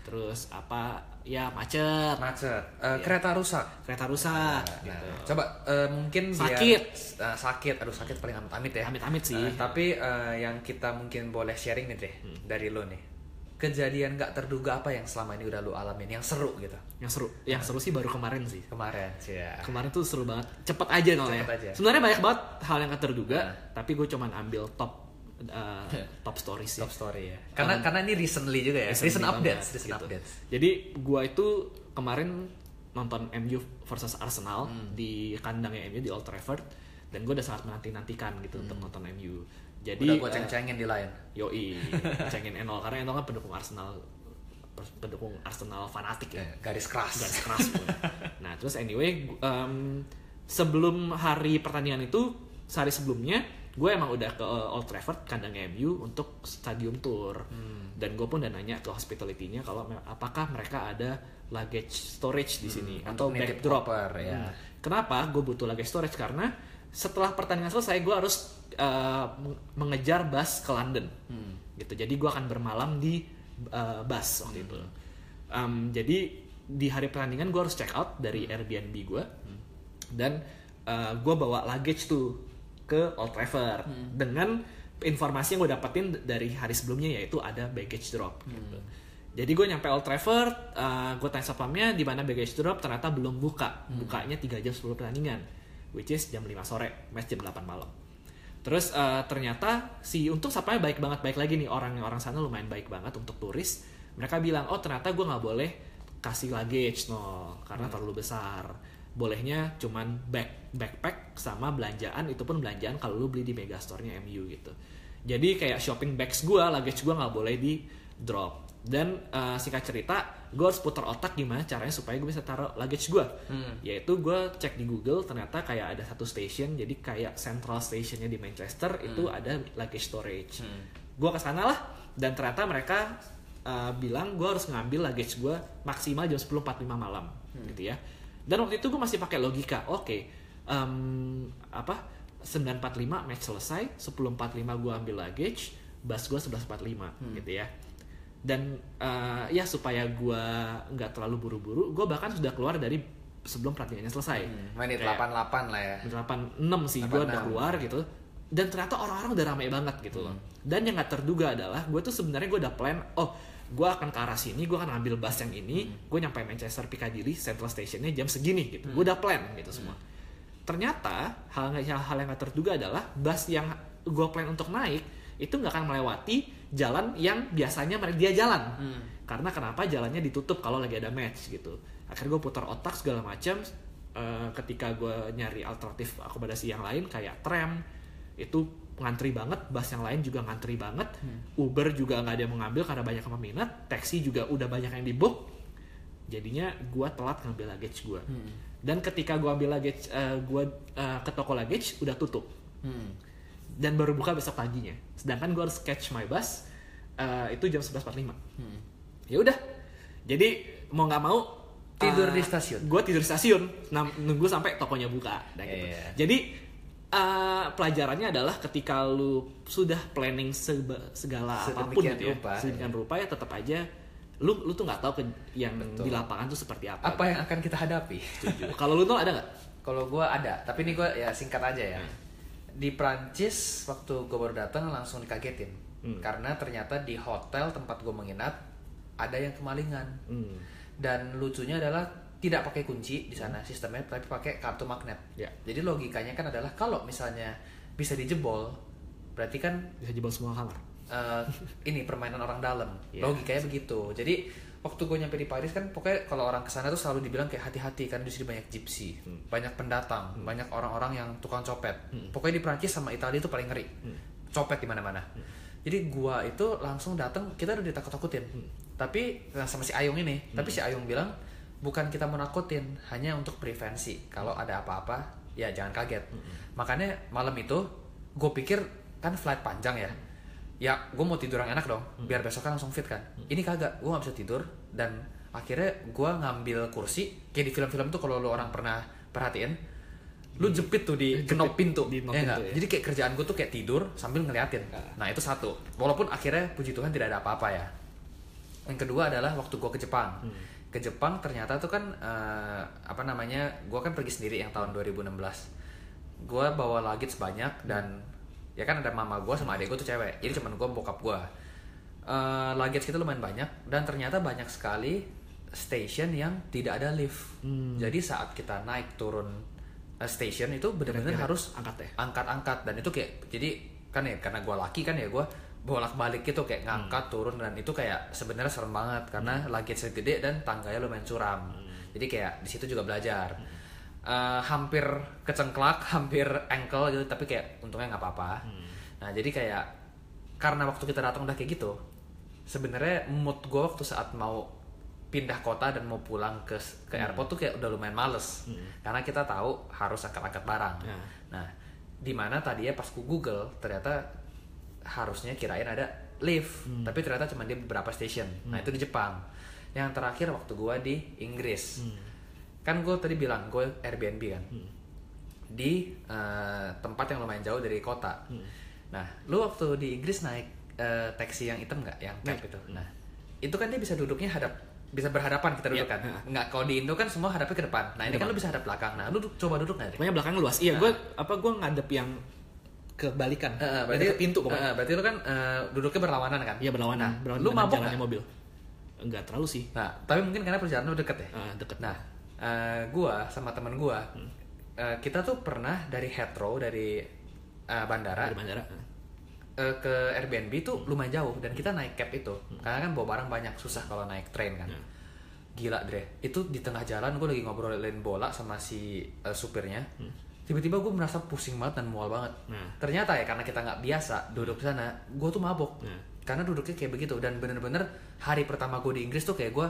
Terus apa? Ya macet, Macet, Eh, kereta rusak. kereta rusak Nah, gitu. coba eh, mungkin biar- Sakit. Eh, sakit, aduh sakit paling amit-amit ya. Amit-amit sih. Eh, tapi eh, yang kita mungkin boleh sharing nih deh Hmm. dari lo nih. Kejadian nggak terduga apa yang selama ini udah lo alamin, yang seru gitu. Yang seru, yang seru sih baru kemarin sih. Kemarin sih ya. Kemarin tuh seru banget. Cepet aja nolnya. Cepet aja. Sebenarnya banyak banget hal yang gak terduga, Nah. tapi gue cuman ambil top uh, top stories sih. Top story ya. Karena karena ini recently juga ya. Recent, updates, banget, recent gitu. updates. Jadi gua itu kemarin nonton MU versus Arsenal Hmm. di kandangnya MU di Old Trafford dan gue udah sangat menanti-nantikan gitu untuk nonton MU. Jadi Hmm. Udah gue eh, ceng-cengin di lain. Yoi, cengin Enol karena Enol kan pendukung Arsenal pendukung Arsenal fanatik ya Eh, garis keras garis keras pun. nah terus anyway em, sebelum hari pertandingan itu sehari sebelumnya gue emang udah ke Old Trafford kandang MU untuk stadium tour. Dan gue pun udah nanya ke hospitality-nya kalau apakah mereka ada luggage storage di sini atau untuk nitip backdrop. koper, ya. Hmm. kenapa gue butuh luggage storage? Karena setelah pertandingan selesai gue harus eh, meng- mengejar bus ke London. Gitu. Jadi gue akan bermalam di eh, bus waktu itu. Em, jadi di hari pertandingan gue harus check out dari Airbnb gue dan gue bawa luggage tuh ke Old Trafford dengan informasi yang gue dapetin dari hari sebelumnya yaitu ada baggage drop gitu. Jadi gue nyampe Old Trafford, gue tanya satpamnya di mana baggage drop ternyata belum buka, bukanya 3 jam sebelum pertandingan, which is jam 5 sore, match jam 8 malam. Terus eh, ternyata si untung satpamnya baik banget, baik lagi nih orang orang sana lumayan baik banget untuk turis. Mereka bilang, oh ternyata gue nggak boleh kasih luggage no, karena terlalu besar. Bolehnya cuman back backpack sama belanjaan, itu pun belanjaan kalau lu beli di Megastore-nya MU gitu. Jadi kayak shopping bags gue, luggage gue nggak boleh di drop. Dan eh, singkat cerita, gue harus putar otak gimana caranya supaya gue bisa taruh luggage gue. Yaitu gue cek di Google, ternyata kayak ada satu station, jadi kayak central stationnya di Manchester itu ada luggage storage. Gue ke sana lah, dan ternyata mereka uh, bilang gue harus ngambil luggage gue maksimal jam 10.45 malam, gitu ya. Dan waktu itu gue masih pakai logika, oke, em, apa 9.45 match selesai, 10.45 gue ambil luggage, bus gue 11.45 gitu ya. Dan eh, ya supaya gue nggak terlalu buru-buru, gue bahkan sudah keluar dari sebelum pertandingannya selesai. Hmm, menit Kayak 88 lah ya 86 sih gue udah 86. keluar gitu dan ternyata orang-orang udah ramai banget gitu loh Hmm. dan yang nggak terduga adalah gue tuh sebenarnya gue udah plan oh gue akan ke arah sini gue akan ambil bus yang ini Hmm. gue nyampe Manchester Piccadilly Central Stationnya jam segini gitu gue udah plan gitu semua ternyata hal hal yang nggak terduga adalah bus yang gue plan untuk naik itu nggak akan melewati jalan yang biasanya mereka dia jalan. Karena kenapa? Jalannya ditutup kalau lagi ada match gitu. Akhirnya gue putar otak segala macam Eh, ketika gue nyari alternatif akomodasi yang lain kayak tram itu ngantri banget bus yang lain juga ngantri banget Uber juga nggak ada yang mengambil karena banyak yang peminat taksi juga udah banyak yang di book jadinya gue telat ngambil luggage gue dan ketika gue ambil luggage eh, gue eh, ke toko luggage udah tutup Hmm. dan baru buka besok paginya sedangkan gue harus catch my bus eh, itu jam 11.45 ya udah jadi mau nggak mau Tidur di stasiun? gue tidur di stasiun nunggu sampai tokonya buka nah, gitu. Iya. jadi eh, pelajarannya adalah ketika lu sudah planning segala apa pun gitu ya rupa, sedemikian rupa ya tetap aja lu lu tuh nggak tahu ke yang Betul. di lapangan tuh seperti apa apa yang akan kita hadapi kalau lu tuh ada nggak Kalau gue ada, tapi ini gue ya singkat aja ya. Di Prancis waktu gue baru datang langsung dikagetin, Hmm. karena ternyata di hotel tempat gue menginap ada yang kemalingan. Hmm. Dan lucunya adalah tidak pakai kunci di sana sistemnya, tapi pakai kartu magnet. Ya. Jadi logikanya kan adalah kalau misalnya bisa dijebol, berarti kan bisa jebol semua kamar eh, ini permainan orang dalam. Iya. Logikanya begitu. Jadi waktu gue nyampe di Paris kan pokoknya kalau orang ke sana tuh selalu dibilang kayak hati-hati kan di sini banyak gypsy, Hmm. banyak pendatang, banyak orang-orang yang tukang copet. Pokoknya di Prancis sama Italia itu paling ngeri. Hmm. Copet di mana-mana. Jadi gua itu langsung datang, kita udah ditakut-takutin. Hmm. Tapi nah, sama si Ayung ini, tapi si Ayung bilang bukan kita mau nakutin, hanya untuk prevensi. Kalau ada apa-apa, ya jangan kaget. Hmm. Makanya malam itu gue pikir kan flight panjang ya. Ya, gue mau tidur yang enak dong, biar besok kan langsung fit kan. Ini kagak, gue nggak bisa tidur dan akhirnya gue ngambil kursi kayak di film-film tuh kalau lo orang pernah perhatiin, lu jepit tuh di Jepit knop pintu, di ya pintu, ya. Jadi kayak kerjaan gue tuh kayak tidur sambil ngeliatin. Nah itu satu. Walaupun akhirnya puji Tuhan tidak ada apa-apa ya. Yang kedua adalah waktu gue ke Jepang. Ke Jepang ternyata tuh kan eh, apa namanya? Gue kan pergi sendiri yang tahun 2016. Gue bawa luggage banyak dan ya kan ada mama gue sama adik gue tuh cewek. Jadi cuman gue bokap gue. Eh, luggage kita lumayan banyak dan ternyata banyak sekali station yang tidak ada lift. Jadi saat kita naik turun eh, station itu benar-benar harus angkat ya? angkat-angkat dan itu kayak jadi kan ya karena gue laki kan ya gue bolak-balik gitu kayak ngangkat turun dan itu kayak sebenarnya serem banget karena luggage gede dan tangganya lumayan curam jadi kayak di situ juga belajar Eh, hampir kecengklak hampir ankle gitu tapi kayak untungnya nggak apa-apa. Nah jadi kayak karena waktu kita datang udah kayak gitu sebenarnya mood gue waktu saat mau pindah kota dan mau pulang ke ke airport tuh kayak udah lumayan males. Karena kita tahu harus angkat-angkat barang. Ya. nah di mana tadinya pas ku Google ternyata harusnya kirain ada lift tapi ternyata cuma di beberapa station. Nah itu di Jepang. Yang terakhir waktu gua di Inggris kan gue tadi bilang gue Airbnb kan di eh, tempat yang lumayan jauh dari kota nah lu waktu di Inggris naik eh, taksi yang hitam nggak yang cab Naik. itu nah itu kan dia bisa duduknya hadap bisa berhadapan kita duduk Iya. kan nggak kalau di Indo kan semua hadapnya ke depan nah ini kan lu bisa hadap belakang nah lu coba duduk nggak? Pokoknya belakangnya luas. Iya, gue apa gue ngadep yang kebalikan. Eh, berarti ke pintu eh, berarti lu kan eh, duduknya berlawanan kan Iya berlawanan. nah, berlawanan lu mabok jalannya mobil. Enggak terlalu sih. nah tapi mungkin karena perjalanan lu deket ya Ah, deket. Nah, eh, gua sama temen gua, eh, kita tuh pernah dari Heathrow dari eh, bandara Dari bandara. eh, ke Airbnb tuh lumayan jauh dan kita naik cab itu, karena kan bawa barang banyak susah kalau naik train kan. Hmm. Gila Dre, itu di tengah jalan gue lagi ngobrolin bola sama si eh, supirnya. Hmm. Tiba-tiba gue merasa pusing banget dan mual banget. Nah. Ternyata ya karena kita nggak biasa duduk di sana, gue tuh mabok. Nah. Karena duduknya kayak begitu dan bener-bener hari pertama gue di Inggris tuh kayak gue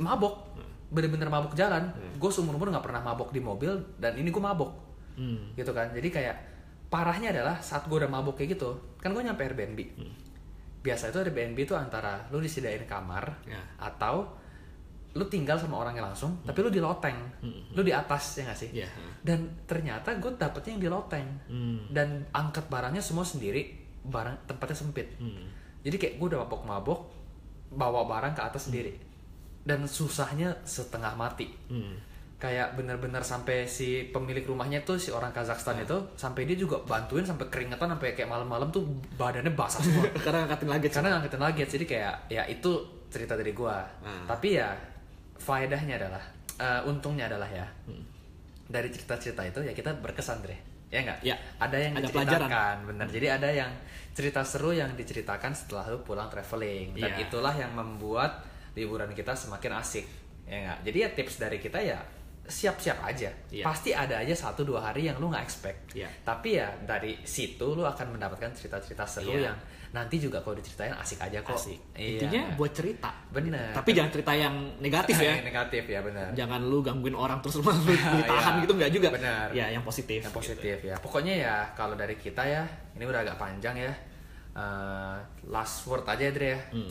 mabok, bener-bener mabok jalan. Gue seumur umur nggak pernah mabok di mobil dan ini gue mabok, Hmm. gitu kan. Jadi kayak parahnya adalah saat gue udah mabok kayak gitu, kan gue nyampe Airbnb. Biasa itu Airbnb itu antara lu disediain kamar Ya. atau lu tinggal sama orangnya langsung, tapi lu di loteng, lu di atas ya nggak sih? Iya. Dan ternyata gue dapetnya yang di loteng Hmm. dan angkat barangnya semua sendiri, barang tempatnya sempit. Hmm. Jadi kayak gue udah mabok-mabok bawa barang ke atas sendiri. Dan susahnya setengah mati. Hmm. Kayak bener-bener sampai si pemilik rumahnya tuh si orang Kazakhstan itu sampai dia juga bantuin sampai keringetan sampai kayak malam-malam tuh badannya basah semua. Karena ngangkatin lagi. Karena ngangkatin luggage jadi kayak ya itu cerita dari gua. Hmm. Tapi ya faedahnya adalah eh, untungnya adalah ya dari cerita-cerita itu ya kita berkesan deh. Ya enggak? Ya. Ada yang Ada diceritakan, bener. Jadi ada yang cerita seru yang diceritakan setelah lu pulang traveling dan Iya. itulah yang membuat liburan kita semakin asik. Ya enggak? Jadi ya tips dari kita ya siap-siap aja. Iya. Pasti ada aja satu dua hari yang lu nggak expect. Iya. Tapi ya dari situ lu akan mendapatkan cerita-cerita seru Iya. yang nanti juga kalau diceritain asik aja kok. Asik. Iya. Intinya buat cerita. Bener. Tapi jangan cerita yang negatif ya. Negatif ya benar. Jangan lu gangguin orang terus lu lu ditahan Iya. gitu nggak juga. Benar. Ya yang positif. Yang positif ya. Pokoknya ya kalau dari kita ya, ini udah agak panjang ya. Eh, last word aja Dre ya. Hmm.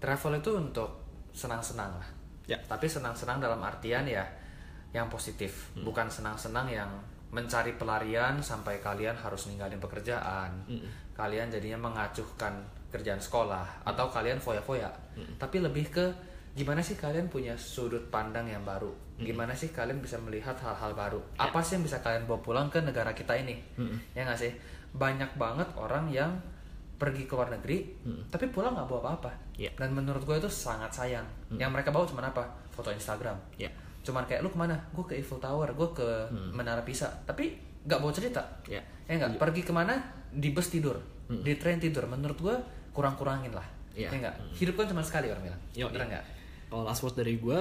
Travel itu untuk senang-senang lah. Ya. Tapi senang-senang dalam artian ya yang positif, Hmm. bukan senang-senang yang mencari pelarian sampai kalian harus ninggalin pekerjaan. Hmm. Kalian jadinya mengacuhkan kerjaan sekolah atau kalian foya-foya. Hmm. Tapi lebih ke gimana sih kalian punya sudut pandang yang baru? Hmm. Gimana sih kalian bisa melihat hal-hal baru? Ya. Apa sih yang bisa kalian bawa pulang ke negara kita ini? Hmm. Ya nggak sih? Banyak banget orang yang pergi ke luar negeri, tapi pulang nggak bawa apa-apa. Ya. Dan menurut gue itu sangat sayang. Yang mereka bawa cuma apa? Foto Instagram. Ya. Cuman kayak lu ke mana? Gue ke Eiffel Tower, gue ke Menara Pisa. Tapi nggak bawa cerita. Ya. Ya nggak. Pergi ke mana? Di bus tidur, di train tidur. Menurut gue kurang-kurangin lah. Ya. Ya nggak. Hidup kan cuma sekali orang bilang. Yo, Bener nggak? Kalau last word dari gue,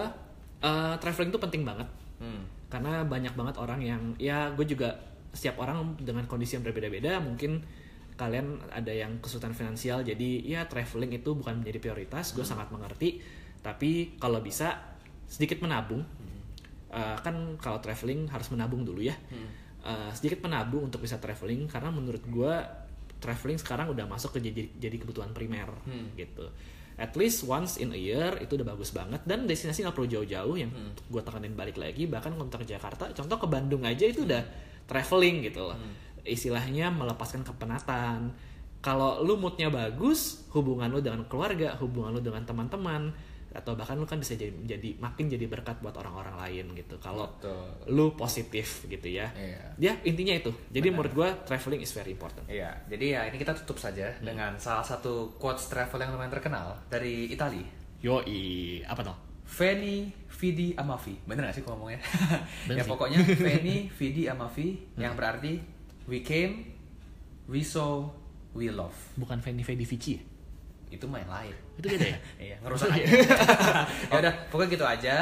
eh, traveling itu penting banget. Hmm. Karena banyak banget orang yang, ya gue juga setiap orang dengan kondisi yang berbeda-beda. Mungkin kalian ada yang kesulitan finansial, jadi ya traveling itu bukan menjadi prioritas. Gue sangat mengerti. Tapi kalau bisa sedikit menabung. Eh, kan kalau traveling harus menabung dulu ya. Eh, sedikit menabung untuk bisa traveling karena menurut gue traveling sekarang udah masuk ke jadi, jadi kebutuhan primer gitu. At least once in a year itu udah bagus banget dan destinasi nggak perlu jauh-jauh yang gue tekanin balik lagi bahkan kontak Jakarta contoh ke Bandung aja itu udah traveling gitu loh istilahnya melepaskan kepenatan. Kalau lu moodnya bagus hubungan lu dengan keluarga hubungan lu dengan teman-teman atau bahkan lu kan bisa jadi, jadi makin jadi berkat buat orang-orang lain gitu. Kalau lu positif gitu ya Iya. ya intinya itu. Jadi menurut gua traveling is very important. Iya, jadi ya ini kita tutup saja dengan salah satu quotes travel yang lumayan terkenal dari Italia. yoi apa tuh? Veni Vidi Amavi. Bener gak sih gua ngomongnya? Ya pokoknya Veni Vidi Amavi yang berarti we came, we saw, we love. bukan Fendi Fendi Vici ya? Itu main lain. itu beda ya Iya, ngerusak aja. ya udah, pokoknya gitu aja.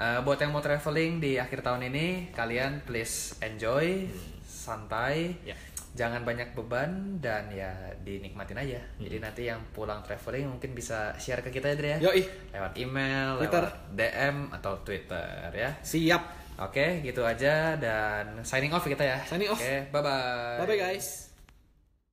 Eh, buat yang mau traveling di akhir tahun ini, kalian please enjoy, santai. Ya. jangan banyak beban dan ya dinikmatin aja. Hmm. Jadi nanti yang pulang traveling mungkin bisa share ke kita ya Dre ya. Yoi. Lewat email, Twitter. lewat DM atau Twitter ya. Siap. Oke, gitu aja dan signing off kita ya. Signing off. Oke, bye bye. Bye bye guys.